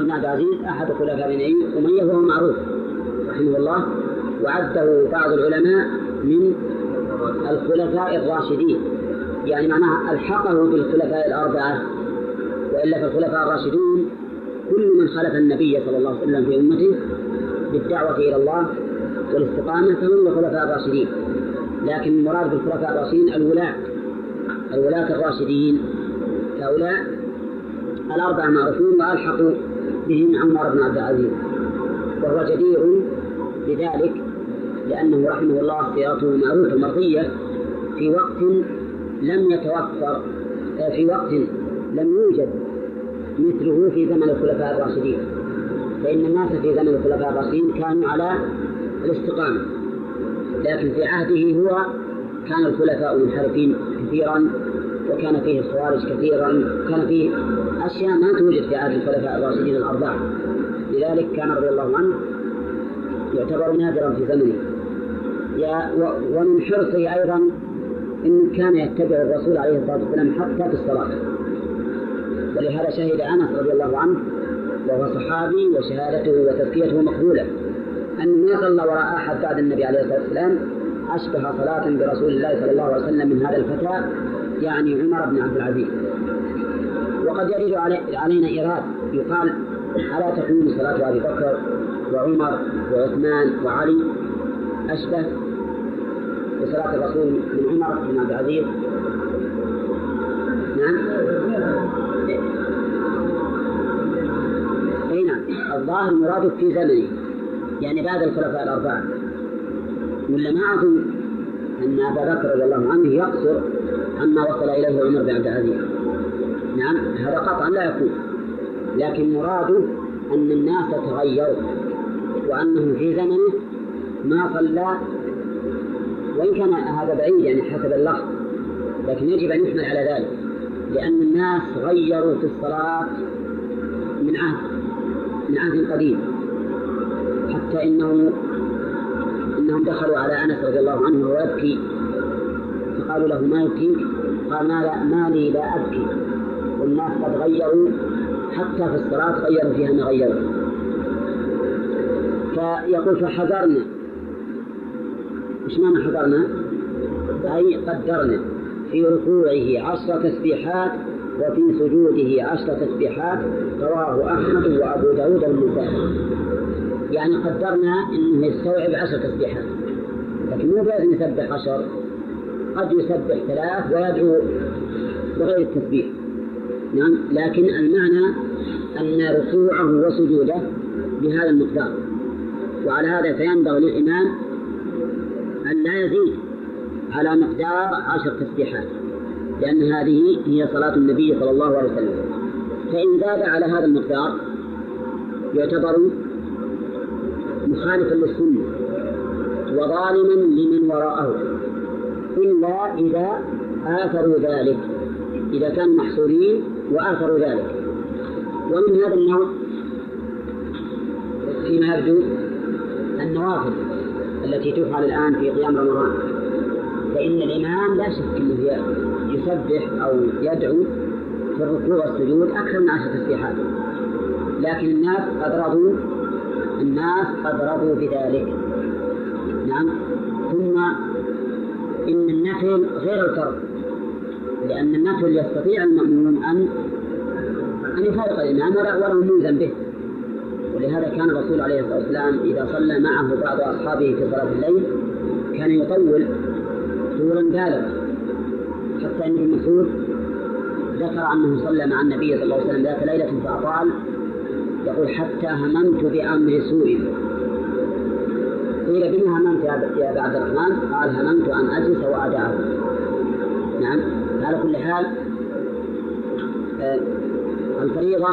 عمر بن عبد العزيز أحد خلفاء بني أمية وهو معروف رحمه الله وعده بعض العلماء من الخلفاء الراشدين. يعني معناها ألحقه بالخلفاء الأربعة وإلا فالخلفاء الراشدون كل من خلف النبي صلى الله عليه وسلم في أمته بالدعوة إلى الله والاستقامة فهم الخلفاء الراشدين. لكن المراد بالخلفاء الراشدين الولاة الولاة الراشدين. هؤلاء الأربعة معروفون وألحقوا بهم عمر بن عبد العزيز. وهو جدير بذلك لأنه رحمه الله سيرته معروفة مرضية في وقت لم يتوفر في وقت لم يوجد مثله في زمن الخلفاء الراشدين. فإن الناس في زمن الخلفاء الراشدين كانوا على الاستقامة لكن في عهده هو كان الخلفاء منحرفين كثيرا وكان فيه الخوارج كثيرا كان فيه أشياء ما توجد في عهد الخلفاء الراشدين الأربعة. لذلك كان رضي الله عنه يعتبر نادرا في زمنه. يا ومن حرصه أيضا إن كان يتبع الرسول عليه الصلاة والسلام حتى في الصلاة. ولهذا شهد أنس رضي الله عنه وهو صحابي وشهادته وتزكيته مقبولة. أن ما صلى وراء أحد بعد النبي عليه الصلاة والسلام أشبه صلاة برسول الله صلى الله عليه وسلم من هذا الفتى يعني عمر بن عبد العزيز. وقد يرد علينا إيراد يقال ألا تكون صلاة أبي بكر وعمر وعثمان وعلي أشبه بصلاة الرسول من عمر بن عبد العزيز؟ نعم. أي نعم. الظاهر مرادك في زمنه يعني بعد الخلفاء الأربعة. ولا ما أظن أن أبا بكر رضي الله عنه يقصر عما وصل إليه عمر بن عبد العزيز. نعم هذا قطعا لا يكون. لكن مراده أن الناس تغيروا وأنه في زمنه ما صلى. وإن كان هذا بعيد يعني حسب اللفظ لكن يجب أن يحمل على ذلك. لأن الناس غيروا في الصلاة من عهد من عهد قديم. حتى إنه أنهم دخلوا على أنس رضي الله عنه وهو يبكي فقالوا له ما يبكيك؟ قال ما, لا ما لي لا أبكي والناس قد غيروا حتى في الصلاة غيروا فيها ما غيروا فيقول فحذرنا إيش معنى حضرنا؟ أي قدرنا في ركوعه عشر تسبيحات وفي سجوده عشر تسبيحات رواه أحمد وأبو داود والنسائي يعني قدرنا أنه يستوعب عشر تسبيحات. لكن مو لازم يسبح عشر. قد يسبح ثلاث ويدعو بغير التسبيح. نعم لكن المعنى أن ركوعه وسجوده بهذا المقدار. وعلى هذا فينبغي للإمام أن لا يزيد على مقدار عشر تسبيحات. لأن هذه هي صلاة النبي صلى الله عليه وسلم. فإن زاد على هذا المقدار يعتبر مخالفا للسنة وظالما لمن وراءه إلا إذا آثروا ذلك إذا كانوا محصورين وآثروا ذلك. ومن هذا النوع فيما يبدو النوافل التي تفعل الآن في قيام رمضان. فإن الإمام لا شك أنه يسبح أو يدعو في الركوع والسجود أكثر من عشر تسبيحات. لكن الناس قد رضوا الناس قد رضوا بذلك. نعم. ثم إن النفل غير الفرض لأن النفل يستطيع المأموم أن أن يفارق الإمام ولو ملزم به. ولهذا كان الرسول عليه الصلاة والسلام إذا صلى معه بعض أصحابه في صلاة الليل كان يطول طولا بالغا. أن ابن مسعود ذكر أنه صلى مع النبي صلى الله عليه وسلم ذات ليلة فأطال يقول حتى هممت بأمر سوء. قيل بما هممت يا أبا عبد الرحمن؟ قال هممت أن أجلس وأدعه. نعم. على كل حال آه الفريضة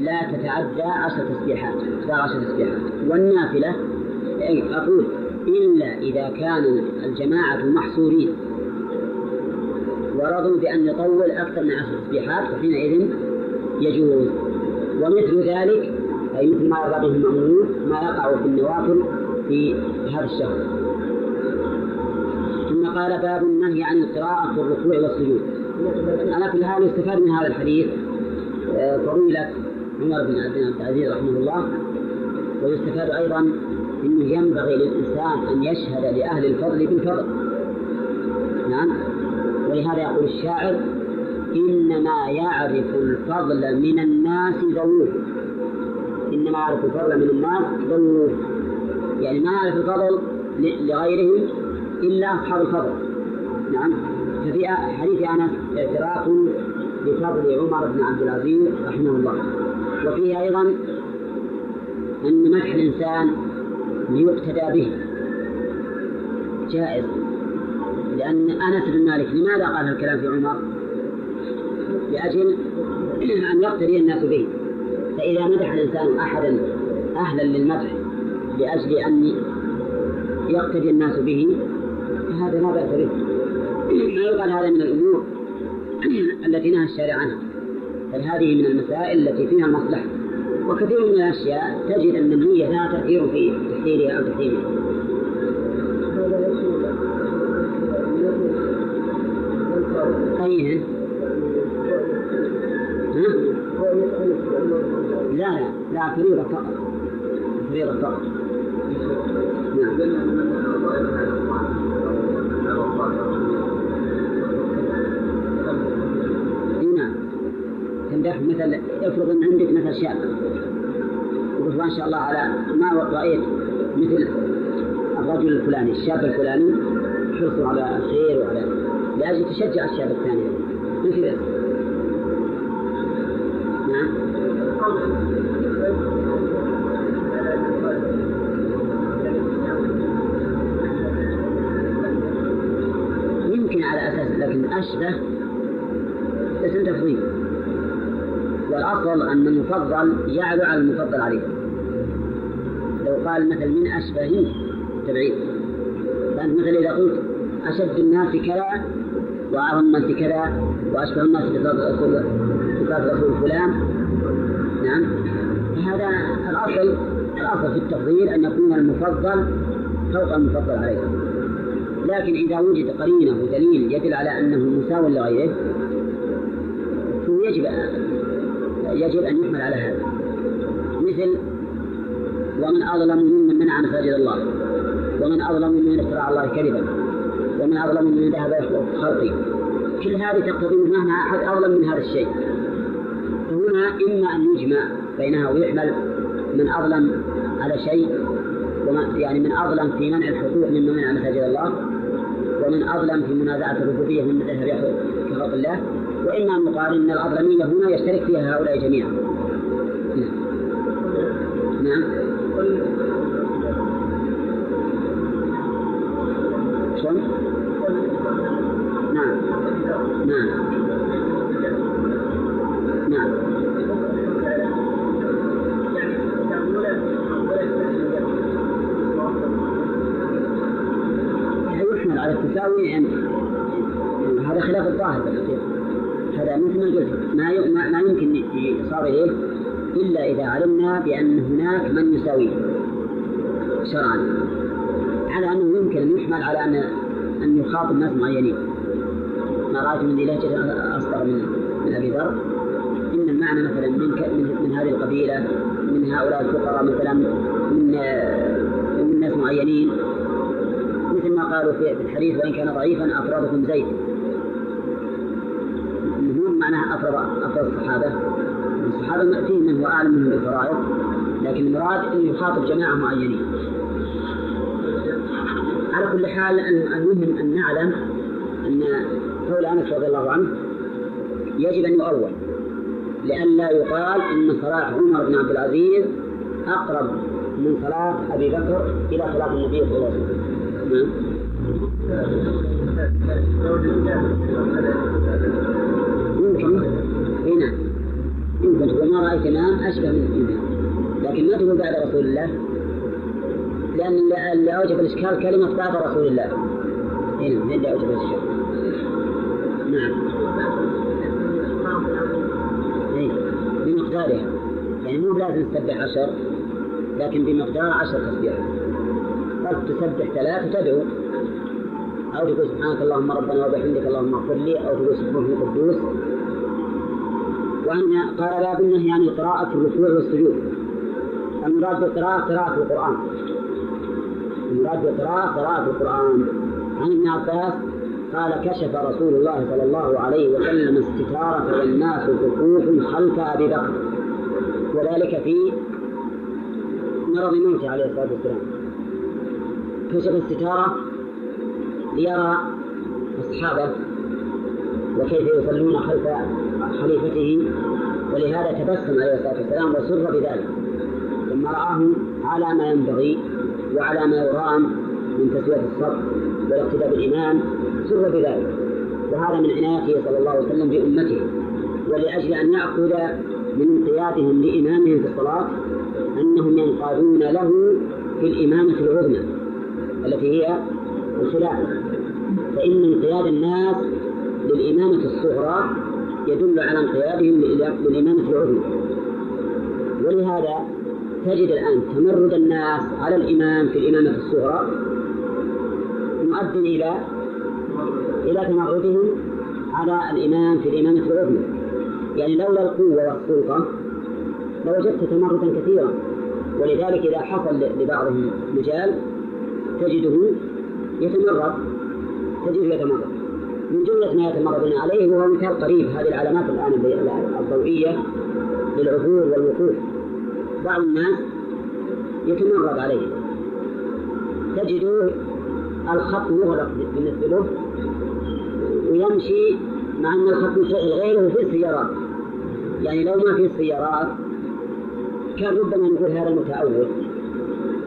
لا تتعدى عشر تسبيحات لا عشر تسبيحات. والنافلة أقول إلا إذا كان الجماعة محصورين. ورضوا بأن يطول أكثر من عشر تسبيحات وحينئذ يجوز. ومثل ذلك أي مثل ما يرضى به المأمون ما يقع في النوافل في هذا الشهر. ثم قال باب النهي عن القراءة في الركوع والسجود. على كل حال يستفاد من هذا الحديث آه، فضيلة عمر بن عبد العزيز رحمه الله ويستفاد أيضا أنه ينبغي للإنسان أن يشهد لأهل الفضل بالفضل. نعم. ولهذا يقول الشاعر إنما يعرف الفضل من الناس ذووه إنما يعرف الفضل من الناس ذووه يعني ما يعرف الفضل لغيرهم إلا أصحاب الفضل. نعم. ففي حديث أنس اعتراف بفضل عمر بن عبد العزيز رحمه الله. وفيه أيضا أن مدح الإنسان ليقتدى به. جائز. لأن أنس بن مالك لماذا قال الكلام في عمر؟ لأجل أن يقتدي الناس به. فإذا مدح الإنسان أحدا أهلا للمدح لأجل أن يقتدي الناس به فهذا لا بأس به. ما يقال هذا من الأمور التي نهى الشارع عنها. بل هذه من المسائل التي فيها المصلحة. وكثير من الأشياء تجد أن النية لها تأثير في تحليلها أو تحريمها أيهن؟ ها؟ لا لا لا فريضة فقط. فريضة فقط. نعم. تمدح مثل افرض أن عندك مثل شاب. وقلت ما شاء الله على ما رأيت مثل الرجل الفلاني الشاب الفلاني. حرصه على الخير وعلى لأجل تشجع الشاب الثاني. مثل نعم. يمكن على أساس لكن أشبه اسم تفضيل والأفضل أن المفضل يعلو على المفضل عليه. لو قال مثل من أشبه تبعيد. فأنت مثل إذا قلت أشد الناس كذا وأعظم الناس كذا وأشبه الناس بصفات رسول فلان. نعم. فهذا الأصل الأصل في التفضيل أن يكون المفضل فوق المفضل عليه. لكن إذا وجد قرينة ودليل يدل على أنه مساو لغيره فهو يجب يجب أن يحمل على هذا. مثل ومن أظلم ممن منع مساجد الله ومن أظلم ممن افترى على الله كذبا. ومن أظلم ممن ذهب يخلق خلقي كل هذه تقتضي مهما أحد أظلم من هذا الشيء. فهنا إما أن يجمع بينها ويحمل من أظلم على شيء يعني من أظلم في منع الحقوق ممن منع مساجد الله ومن أظلم في منازعة الربوبية ممن ذهب كخلق الله وإما أن يقال أن الأظلمية هنا يشترك فيها هؤلاء جميعا. يحمل على التساوي يعني هذا خلاف الظاهر بالحقيقة هذا مثل ما يمكن إصابة إليه إلا إذا علمنا بأن هناك من يساويه شرعا. على أنه يمكن أن يحمل على أن أن يخاطب ناس معينين. ما من لهجة أصغر من من أبي ذر. إن المعنى مثلا من من, هذه القبيلة من هؤلاء الفقراء مثلا من من ناس معينين. مثل ما قالوا في الحديث وإن كان ضعيفا أفرادكم زيد. مو معناها أفراد أفراد الصحابة. الصحابة فيه من هو أعلم منهم بالفرائض لكن المراد أن يخاطب جماعة معينين. على كل حال المهم أن نعلم أن قول أنس رضي الله عنه يجب أن يؤول لئلا يقال إن صلاة عمر بن عبد العزيز أقرب من صلاة أبي بكر إلى صلاة النبي صلى الله عليه وسلم. يمكن هنا يمكن تقول ما رأيت إمام أشبه من الإمام لكن ما تقول بعد رسول الله؟ لأن اللي أوجب الإشكال كلمة بعد رسول الله. هنا من اللي أوجب الإشكال؟ بمقدارها. يعني مو لازم تسبح عشر لكن بمقدار عشر تسبيح قد تسبح ثلاث وتدعو. أو تقول سبحانك اللهم ربنا وبحمدك اللهم اغفر لي أو تقول سبحانه القدوس وأن قال باب النهي عن القراءة في الركوع والسجود. المراد بالقراءة قراءة القرآن. المراد بالقراءة قراءة القرآن. عن ابن عباس قال كشف رسول الله صلى الله عليه وسلم الستارة والناس وقوف خلف أبي بكر. وذلك في مرض موته عليه الصلاة والسلام. كشف الستارة ليرى أصحابه وكيف يصلون خلف خليفته ولهذا تبسم عليه الصلاة والسلام وسر بذلك. لما رآه على ما ينبغي وعلى ما يرام من تسوية الصف والاقتداء بالإمام سر بذلك وهذا من عنايته صلى الله عليه وسلم بأمته. ولأجل أن يأخذ من انقيادهم لإمامهم في الصلاة أنهم ينقادون له في الإمامة العظمى التي هي الخلافة. فإن انقياد الناس للإمامة الصغرى يدل على انقيادهم للإمامة العظمى. ولهذا تجد الآن تمرد الناس على الإمام في الإمامة الصغرى مؤد إلى إلى تمردهم على الإمام في الإمامة العظمى يعني لولا القوة والسلطة لوجدت تمردا كثيرا. ولذلك إذا حصل لبعضهم مجال تجده يتمرد تجده يتمرد. من جملة ما يتمردون عليه وهو مثال قريب. هذه العلامات الآن الضوئية للعبور والوقوف. بعض الناس يتمرد عليه. تجده الخط مغلق بالنسبة له. ويمشي مع أن الخط غيره في السيارات. يعني لو ما في السيارات كان ربما نقول هذا المتأول.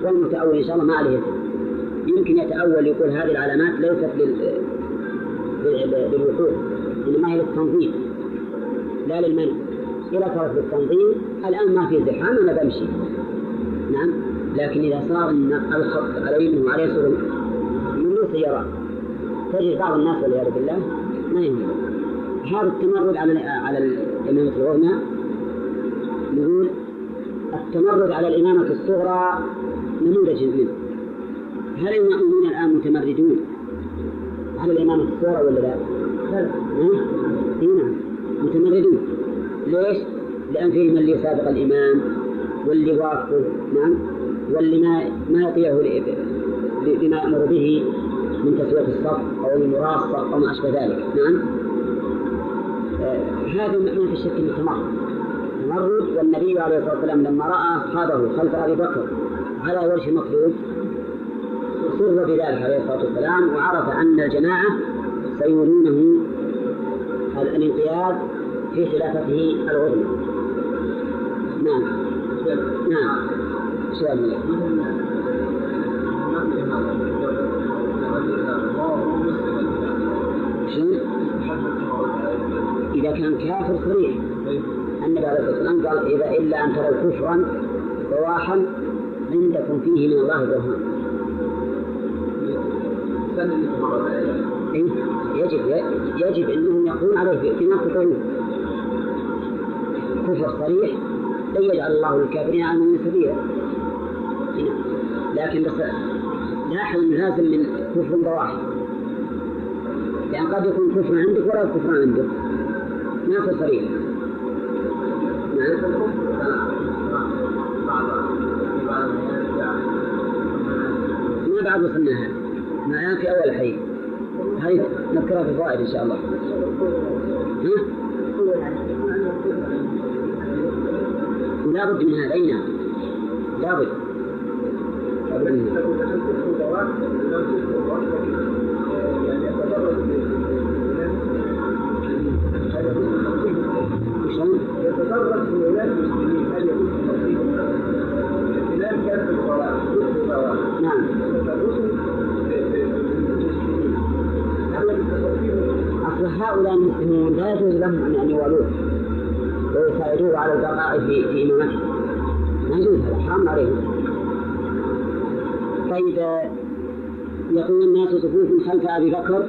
والمتأول إن شاء الله ما عليه. يمكن يتأول يقول هذه العلامات ليست لل... للوقوف إنما هي للتنظيم. لا للمنع. إذا صارت للتنظيم الآن ما في زحام أنا بمشي. نعم. لكن إذا صار الخط على يمينه وعلى من سيارات تجد بعض الناس والعياذ بالله ما يهم هذا التمرد على على الإمامة العظمى نقول التمرد على الإمامة الصغرى نموذج منه. هل المأمومون الآن متمردون؟ على الإمامة الصغرى ولا لا؟ لا نعم متمردون. ليش؟ لأن فيهم اللي يسابق الإمام واللي واقفه نعم واللي ما ما يطيعه بما يأمر به. من تسوية الصف أو المراصة أو ما أشبه ذلك. نعم. آه هذا ما في شك إنه تمرد تمرد والنبي عليه الصلاة والسلام لما رأى أصحابه خلف أبي بكر على وجه مطلوب سر بذلك عليه الصلاة والسلام وعرف أن الجماعة سيرونه الانقياد في خلافته العظمى. نعم. نعم. سؤال إذا كان كافر صريح النبي عليه الصلاة قال إذا إلا أن تروا كفرا بواحا عندكم فيه من الله برهان. إيه؟ يجب يجب أنهم يقولون عليه في نص كفر صريح لن يجعل الله للكافرين على المؤمنين سبيلا لكن بس لاحظ انه لازم من كفر بواحد. لأن قد يكون كفر عندك ولا كفر عنده ما في صريح. نعم. ما بعد وصلنا هذا في أول حي. هذه نذكرها في الفوائد إن شاء الله؟ ولا بد من هذا. أي نعم. لا بد. أصل هؤلاء المسلمون لا يجوز لهم أن يوالوه ويساعدوه على البقاء في إمامته ما يجوز هذا حرام عليهم. طيب يقول الناس صفوف خلف أبي بكر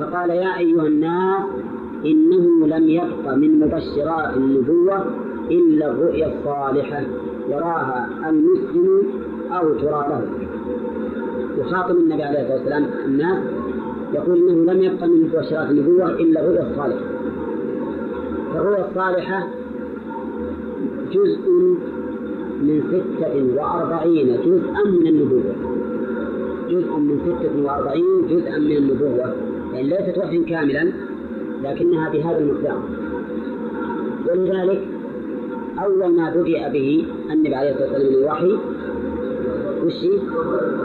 فقال يا أيها الناس إنه لم يبق من مبشرات النبوة إلا الرؤيا الصالحة يراها المسلم أو ترى له. يخاطب النبي عليه الصلاة والسلام الناس يقول إنه لم يبق من مبشرات النبوة إلا الرؤيا الصالحة. فالرؤيا الصالحة جزء من ستة وأربعين جزءا من النبوة. جزء من ستة وأربعين جزءا من النبوة. يعني ليست وحي كاملا لكنها بهذا المقدار. ولذلك أول ما بدأ به النبي عليه الصلاة والسلام الوحي وش؟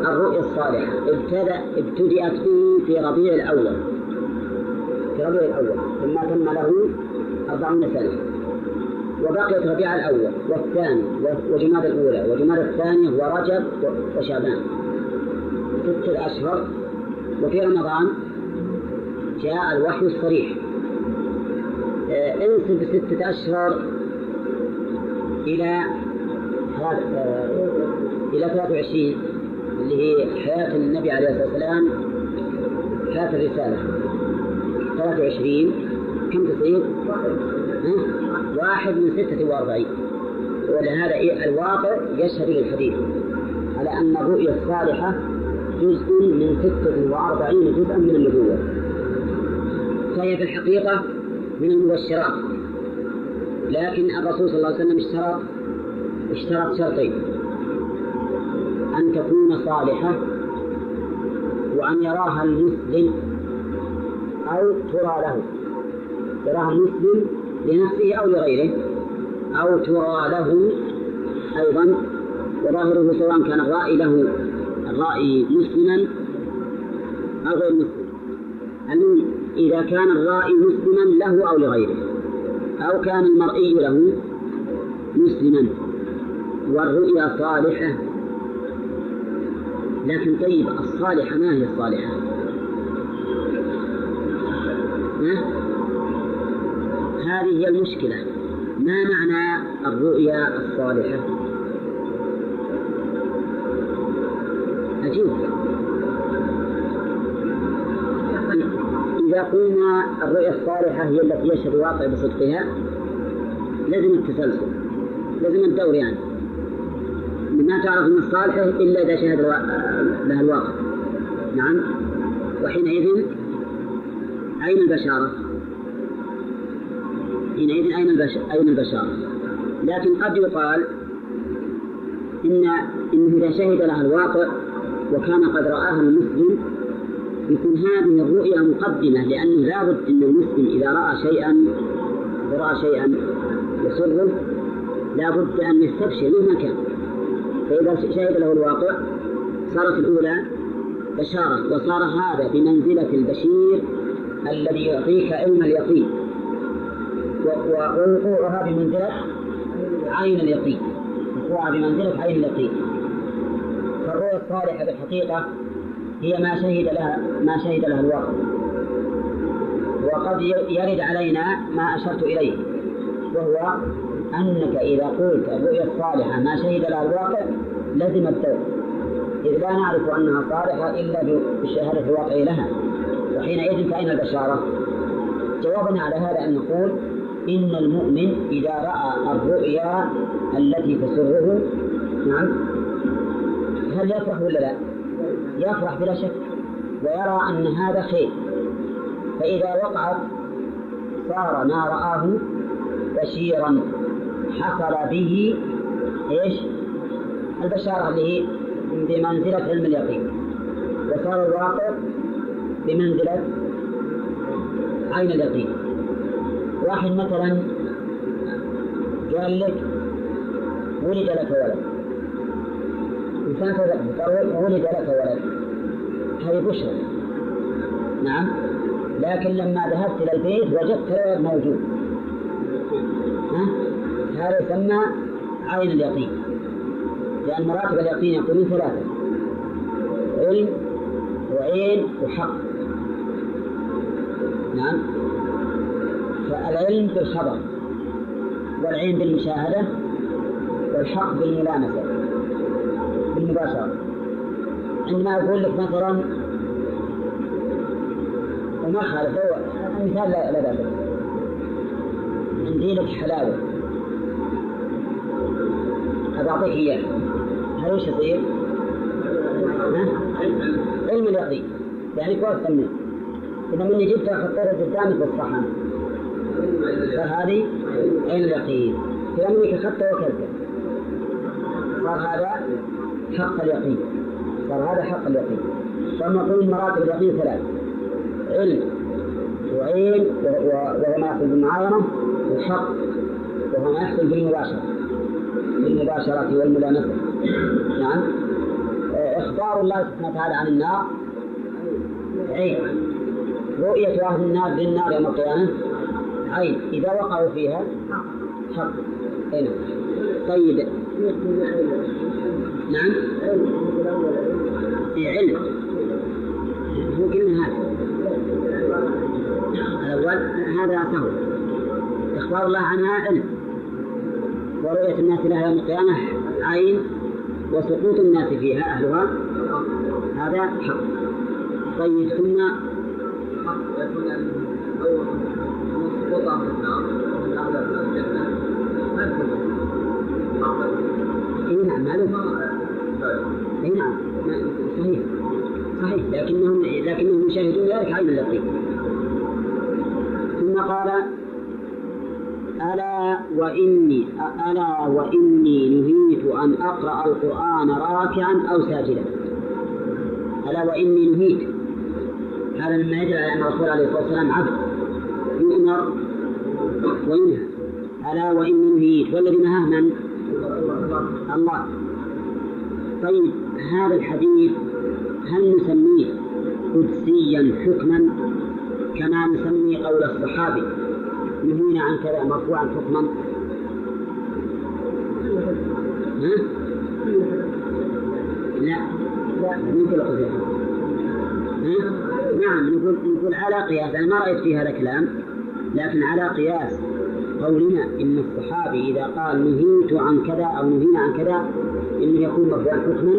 الرؤيا الصالحة. ابتدأ ابتدأت به في ربيع الأول. في ربيع الأول. ثم تم له أربعون سنة. وبقيت ربيع الأول والثاني وجماد الأولى وجماد الثانية ورجب وشعبان. ستة أشهر وفي رمضان جاء الوحي الصريح. آه، انسب ستة أشهر إلى آه، إلى 23 اللي هي حياة النبي عليه الصلاة والسلام حياة الرسالة. 23 كم تصير؟ واحد من ستة وأربعين. ولهذا الواقع؟ يشهد للحديث على أن الرؤيا الصالحة جزء من ستة وأربعين جزءا من النبوة. فهي في الحقيقة من المبشرات. لكن الرسول صلى الله عليه وسلم اشترط اشترط شرطين. أن تكون صالحة وأن يراها المسلم أو ترى له. يراها المسلم لنفسه أو لغيره. أو ترى له أيضا. وظاهره سواء كان الرائي له الرائي مسلما أو غير مسلم. المهم إذا كان الرائي مسلما له أو لغيره؟ أو كان المرئي له مسلما والرؤيا صالحة؟ لكن طيب الصالحة ما هي الصالحة؟ هذه هي المشكلة. ما معنى الرؤيا الصالحة؟ عجيب إذا قلنا الرؤيا الصالحة هي التي يشهد الواقع بصدقها لازم التسلسل لازم الدور يعني ما تعرف من الصالحة إلا إذا شهد لها الواقع نعم وحينئذ أين البشارة؟ حينئذ أين البش... أين البشارة؟ لكن قد يقال إن إنه إذا شهد لها الواقع وكان قد رآها المسلم يكون هذه الرؤيا مقدمة لأنه لابد أن المسلم إذا رأى شيئا رأى شيئا يسره لابد أن يستبشر مهما كان. فإذا شهد له الواقع صارت الأولى بشارة وصار هذا بمنزلة البشير الذي يعطيك علم اليقين. ووقوعها بمنزلة عين اليقين. وقوعها بمنزلة عين اليقين. الصالحة بالحقيقة هي ما شهد لها ما شهد لها الواقع وقد يرد علينا ما أشرت إليه وهو أنك إذا قلت الرؤيا الصالحة ما شهد لها الواقع لزم الدور إذ لا نعرف أنها صالحة إلا بشهادة الواقع لها. وحينئذ فأين البشارة؟ جوابنا على هذا أن نقول إن المؤمن إذا رأى الرؤيا التي تسره نعم هل يفرح ولا لا؟ يفرح بلا شك ويرى أن هذا خير فإذا وقعت صار ما رآه بشيرا حصل به إيش؟ البشارة اللي هي بمنزلة علم اليقين وصار الواقع بمنزلة عين اليقين واحد مثلا قال لك ولد لك ولد إنسان قال ولد لك ولد هذه بشرى نعم لكن لما ذهبت إلى البيت وجدت الولد موجود ها؟ هذا يسمى عين اليقين. لأن مراتب اليقين يقولون ثلاثة علم وعين وحق نعم. فالعلم بالخبر والعين بالمشاهدة والحق بالملامسة بالمباشرة عندما أقول لك مثلا وما خالف. هو مثال لا بأس. عندي لك حلاوة. أبى أعطيك إياه هل وش يصير؟ علم اليقين يعني كويس منه إذا مني جبت حطيتها قدامك بالصحن فهذه عين اليقين كأنك أخذته وكلته صار هذا حق اليقين. صار هذا حق اليقين. فنقول مراتب اليقين ثلاث. علم وعين وهو ما يحصل بالمعاينة وحق وهو ما يحصل بالمباشرة. بالمباشرة والملامسة. نعم. إخبار الله سبحانه وتعالى عن النار. عين. رؤية أهل النار للنار يوم القيامة. عين. إذا وقعوا فيها حق. هنا طيب. نعم. إيه علم. هو قلنا هذا الأول هذا سهل إخبار الله عنها علم. ورؤية الناس لها يوم القيامة عين وسقوط الناس فيها أهلها. هذا حق. طيب ثم اي نعم اي نعم صحيح. صحيح لكنهم لكنهم يشاهدون ذلك عين اليقين ثم قال ألا وإني ألا وإني نهيت أن أقرأ القرآن راكعا أو ساجدا. ألا وإني نهيت. هذا مما يدل على أن الرسول عليه الصلاة والسلام عبد. يؤمر وينهى. ألا وإني نهيت. والذي نهاه من؟ الله. طيب هذا الحديث هل نسميه قدسيا حكما كما نسمي قول الصحابي؟ نهينا عن كذا مرفوعا حكما. ها؟ لا. قدسيا. ها؟ نعم نقول نقول على قياس. أنا ما رأيت في هذا الكلام لكن على قياس قولنا إن الصحابي إذا قال نهيت عن كذا أو نهينا عن كذا انه يكون مرفوعا حكما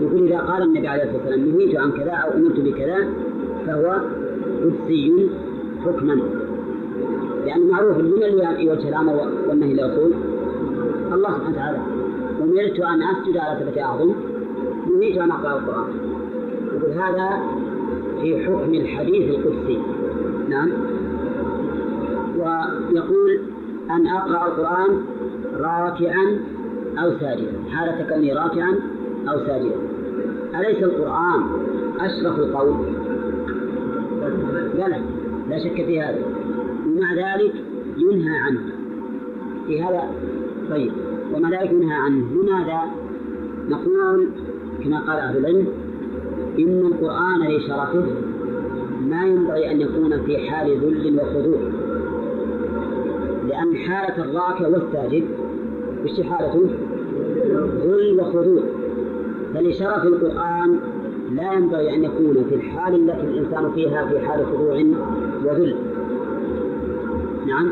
يقول إذا قال النبي عليه الصلاة والسلام نهيت عن كذا أو أمرت بكذا فهو قدسي حكما. لأن معروف من اللي يوجه الأمر والنهي للرسول الله سبحانه وتعالى أمرت أن أسجد على ثبت أعظم نهيت أن أقرأ القرآن. يقول هذا في حكم الحديث القدسي. نعم. ويقول أن أقرأ القرآن راكعا أو ساجدا حالة كوني راكعا أو ساجدا أليس القرآن أشرف القول؟ بلى لا شك في هذا. ومع ذلك ينهى عنه. في هذا طيب ومع ذلك ينهى عنه. لماذا؟ نقول كما قال أهل العلم إن القرآن لشرفه ما ينبغي أن يكون في حال ذل وخضوع. لأن حالة الراكع والساجد وش حالته؟ ذل وخضوع فلشرف القرآن لا ينبغي أن يكون في الحال التي الإنسان فيها في حال خضوع وذل. نعم.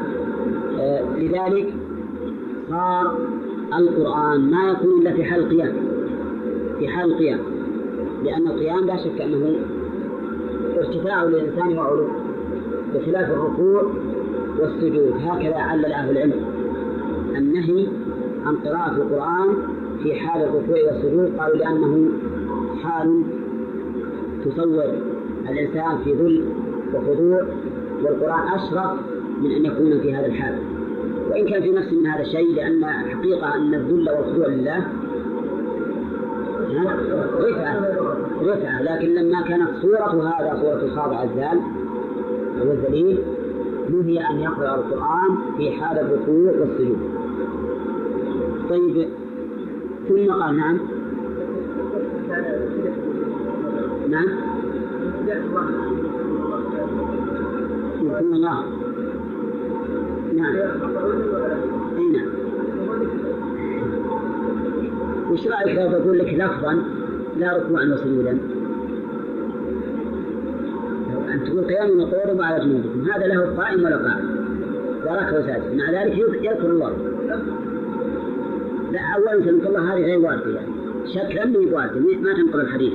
آه لذلك صار القرآن ما يكون إلا في حال القيام. في حال القيام. لأن القيام لا شك أنه ارتفاع للإنسان وعلو. بخلاف الركوع والسجود. هكذا علل أهل العلم. النهي عن قراءة القرآن في حال الركوع والسجود قالوا لأنه حال تصور الإنسان في ذل وخضوع والقرآن أشرف من أن يكون في هذا الحال. وإن كان في نفس من هذا الشيء لأن حقيقة أن الذل والخضوع لله. رفعة رفعة. لكن لما كانت صورة هذا صورة الخاضع الزال أو الذليل نهي أن يقرأ القرآن في حال الركوع والسجود. طيب. ثم قال نعم. نعم. يكون الله. نعم. أي نعم. وش رأيك لو بقول لك لفظا لا ركوعا وسجودا؟ أن تقول قيام وقعود على جنوبكم هذا له قائم ولا قائم. لا ركع وساجد مع ذلك يذكر الله. لا أولا سلمك الله هذه غير واردة يعني شكلا ما واردة ما تنقل الحديث.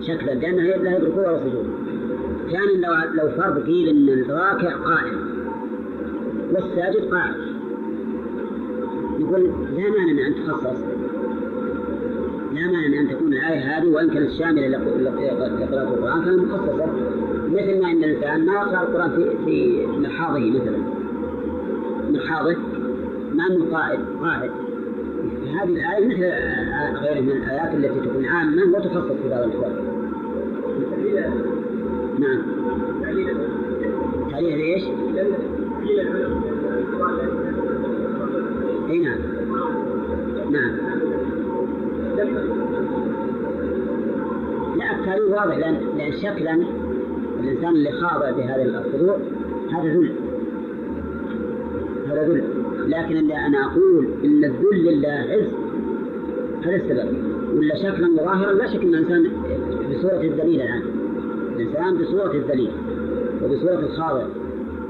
شكلا لأنها لا يدرك ولا سجود ثانيا لو لو فرض قيل إن الراكع قائم والساجد قاعد يقول لا مانع أن تخصص. لا مانع أن تكون الآية هذه وإن كانت شاملة لقراءة القرآن فهي مخصصة. مثل ما إن الإنسان ما يقرأ القرآن في في محاضه مثلا. محاضه مع انه قائد. قاعد هذه الآية مثل غيرها من الآيات التي تكون عامة وتخصص في بعض الأحوال. نعم. تعليل إيش؟ أي نعم. نعم. لا التعليل واضح لأن, لأن شكلا الإنسان اللي خاضع بهذا الخضوع هذا ذل. هذا ذل. لكن اللي أنا أقول إن الذل لله عز هذا السبب. ولا شكلا وظاهرا لا شك أن الإنسان بصورة الذليل الآن. الإنسان بصورة الذليل وبصورة الخاضع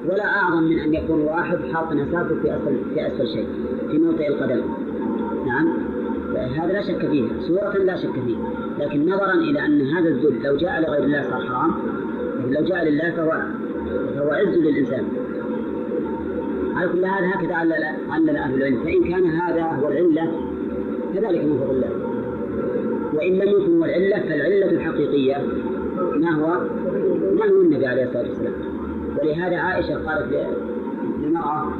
ولا أعظم من أن يكون واحد حاط نساته في أسفل في أسفل شيء في موطئ القدم. نعم؟ هذا لا شك فيه. صورة لا شك فيه. لكن نظرا إلى أن هذا الذل لو جاء لغير الله صار حرام لو جاء لله فهو فهو عز للإنسان. على كل هذا هكذا علل أهل العلم. فإن كان هذا هو العلة كذلك فضل الله. وإن لم يكن هو العلة فالعلة الحقيقية. ما هو؟ ما هو النبي عليه الصلاة والسلام؟ ولهذا عائشة قالت للمرأة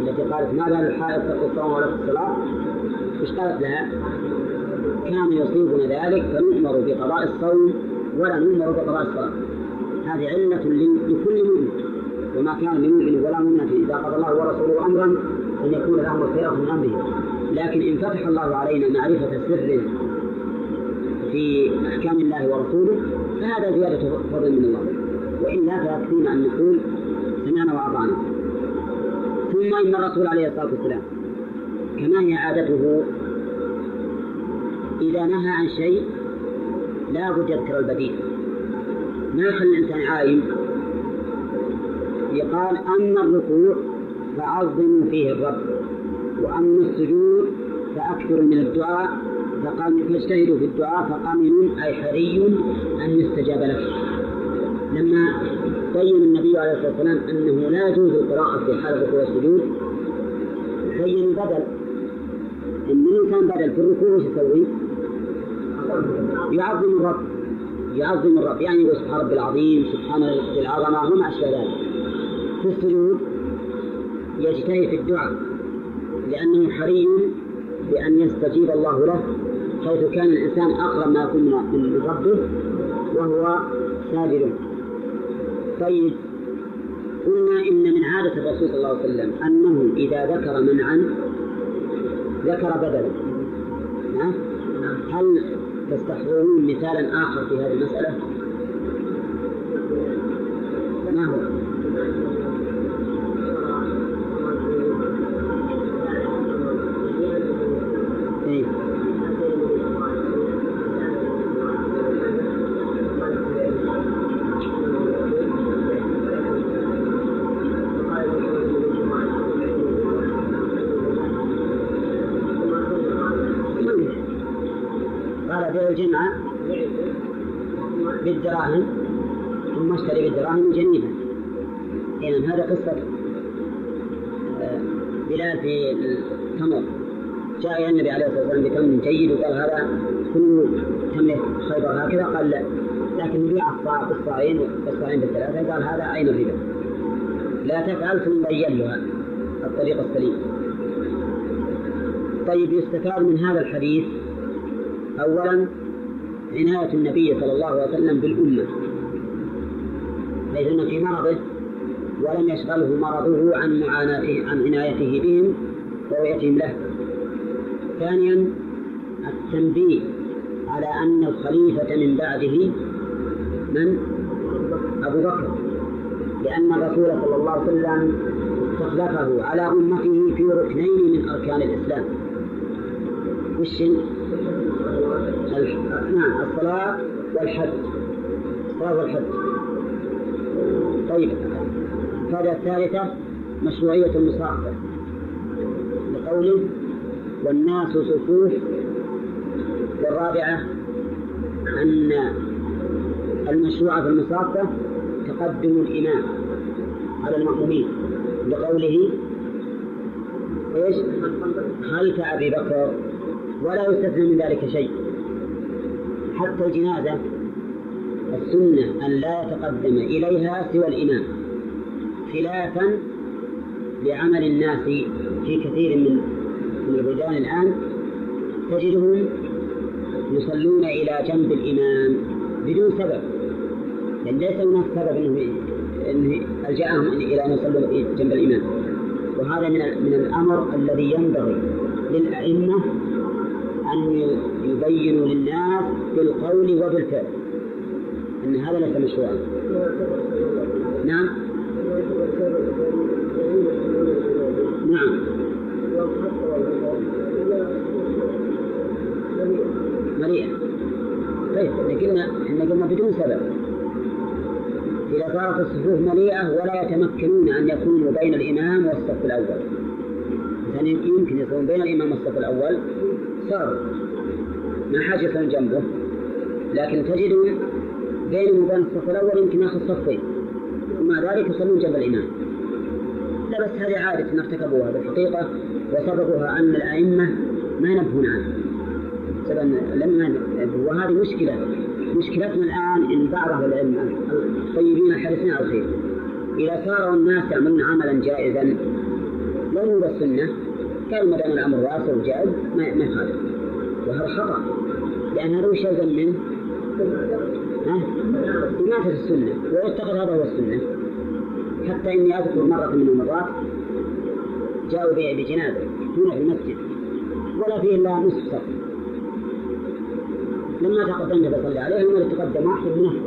التي قالت ما بال الحائض تقول الصوم ولا الصلاة؟ إيش قالت لها؟ كان يصيبنا ذلك فنؤمر بقضاء الصوم ولا نؤمر بقضاء الصلاة. هذه علة لكل مؤمن. وما كان لمؤمن ولا مؤمنة إذا قضى الله ورسوله أمرا أن يكون لهم الخير من أمرهم لكن إن فتح الله علينا معرفة سر في أحكام الله ورسوله فهذا زيادة فضل من الله. وإلا فيكفينا أن نقول سمعنا وأطعنا. ثم إن الرسول عليه الصلاة والسلام كما هي عادته إذا نهى عن شيء لا بد يذكر البديل. ما يخلي الإنسان عايم يقال أما الركوع فعظموا فيه الرب وأما السجود فأكثر من الدعاء فقال فاجتهدوا في الدعاء فقامن أي حري أن يستجاب لك لما بين النبي عليه الصلاة والسلام أنه لا يجوز القراءة في حال الركوع والسجود بين بدل إن الإنسان بدل في الركوع وش يسوي؟ يعظم الرب يعظم الرب يعني سبحان ربي العظيم سبحان ربي العظمة وما أشبه ذلك في السجود يجتهد في الدعاء لأنه حري بأن يستجيب الله له حيث كان الإنسان أقرب ما يكون من ربه وهو ساجد طيب قلنا إن من عادة الرسول صلى الله عليه وسلم أنه إذا ذكر منعا ذكر بدلا هل تستحضرون مثالا آخر في هذه المسألة؟ ما هو؟ the جيد وقال هذا كل تمر خيبر هكذا. قال لا. لكن يبيع الصاع بالصاعين والصاعين بالثلاثة. قال هذا عين الربا لا تفعل ثم بين الطريق السليم. طيب يستفاد من هذا الحديث أولا عناية النبي صلى الله عليه وسلم بالأمة. حيث أن في مرضه ولم يشغله مرضه عن معاناته عن عنايته بهم ورؤيتهم له. ثانيا التنبيه على أن الخليفة من بعده من؟ أبو بكر. لأن الرسول صلى الله عليه وسلم استخلفه على أمته في ركنين من أركان الإسلام. وش نعم الصلاة والحج. الصلاة والحج. طيب. الفائدة الثالثة مشروعية المصافة لقوله والناس صفوف والرابعة أن المشروع في المصافة تقدم الإمام على المأمومين لقوله إيش؟ خلف أبي بكر ولا يستثنى من ذلك شيء حتى الجنازة السنة أن لا يتقدم إليها سوى الإمام خلافا لعمل الناس في كثير من البلدان الآن تجدهم يصلون إلى جنب الإمام بدون سبب. لأن ليس هناك سبب أنه أنه ألجأهم إلى أن يصلوا جنب الإمام. وهذا من من الأمر الذي ينبغي للأئمة أن يبينوا للناس بالقول وبالفعل. أن هذا ليس مشروعا. نعم مريئة طيب إحنا قلنا إحنا قلنا بدون سبب إذا صارت الصفوف مليئة ولا يتمكنون أن يكونوا بين الإمام والصف الأول. مثلا يمكن يكون بين الإمام والصف الأول صاروا ما حاجة يكون جنبه. لكن تجد بينه وبين الصف الأول يمكن ياخذ صفين. ومع ذلك يصلون جنب الإمام. لا بس هذه عادة ارتكبوها بالحقيقة وسببها أن الأئمة ما ينبهون عنها. لم وهذه مشكلة. مشكلتنا الآن إن بعض أهل العلم الطيبين الحريصين على الخير إذا صاروا الناس يعملون عملا جائزا هو السنة قال ما دام الأمر واسع وجائز ما يخالف وهذا خطأ لأن هذا وش يلزم منه؟ ها؟ إماتة السنة ويعتقد هذا هو السنة حتى إني أذكر مرة من المرات جاءوا بجنازة هنا في المسجد ولا فيه إلا نصف صف لما تقدم النبي صلى الله عليه وسلم تقدم واحد من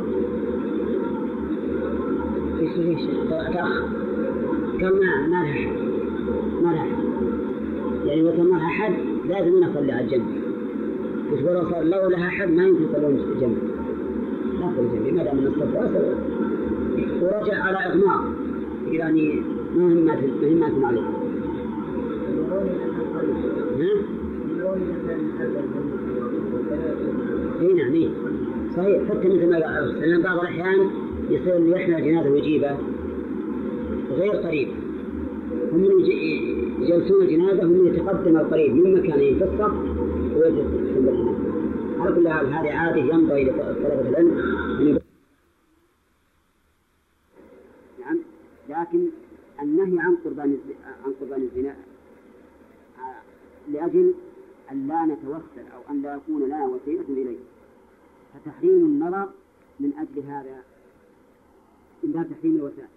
إيش إيش تأخر ما ما لها أحد ما لها أحد يعني كان ما لها أحد لازم أنا أصلي على الجنب مش ولو صار لو لها أحد ما يمكن يصلون جنبي لا أصلي جنبي ما دام واسع ورجع على إغماء يعني مهمات مهمات عليه. ها؟ إي نعم إي. صحيح حتى مثل ما قال لأن بعض الأحيان يصير اللي يحمل الجنازه ويجيبه غير قريب. هم يجلسون الجنازة هم يتقدم القريب من مكانه في الصف ويجلس على كل حال هذه عادة ينبغي لطلبة العلم أن نعم لكن النهي عن قربان عن قربان الزنا لأجل أن لا نتوسل أو أن لا يكون لنا وسيلة إليه. فتحريم النظر من أجل هذا من باب تحريم الوسائل.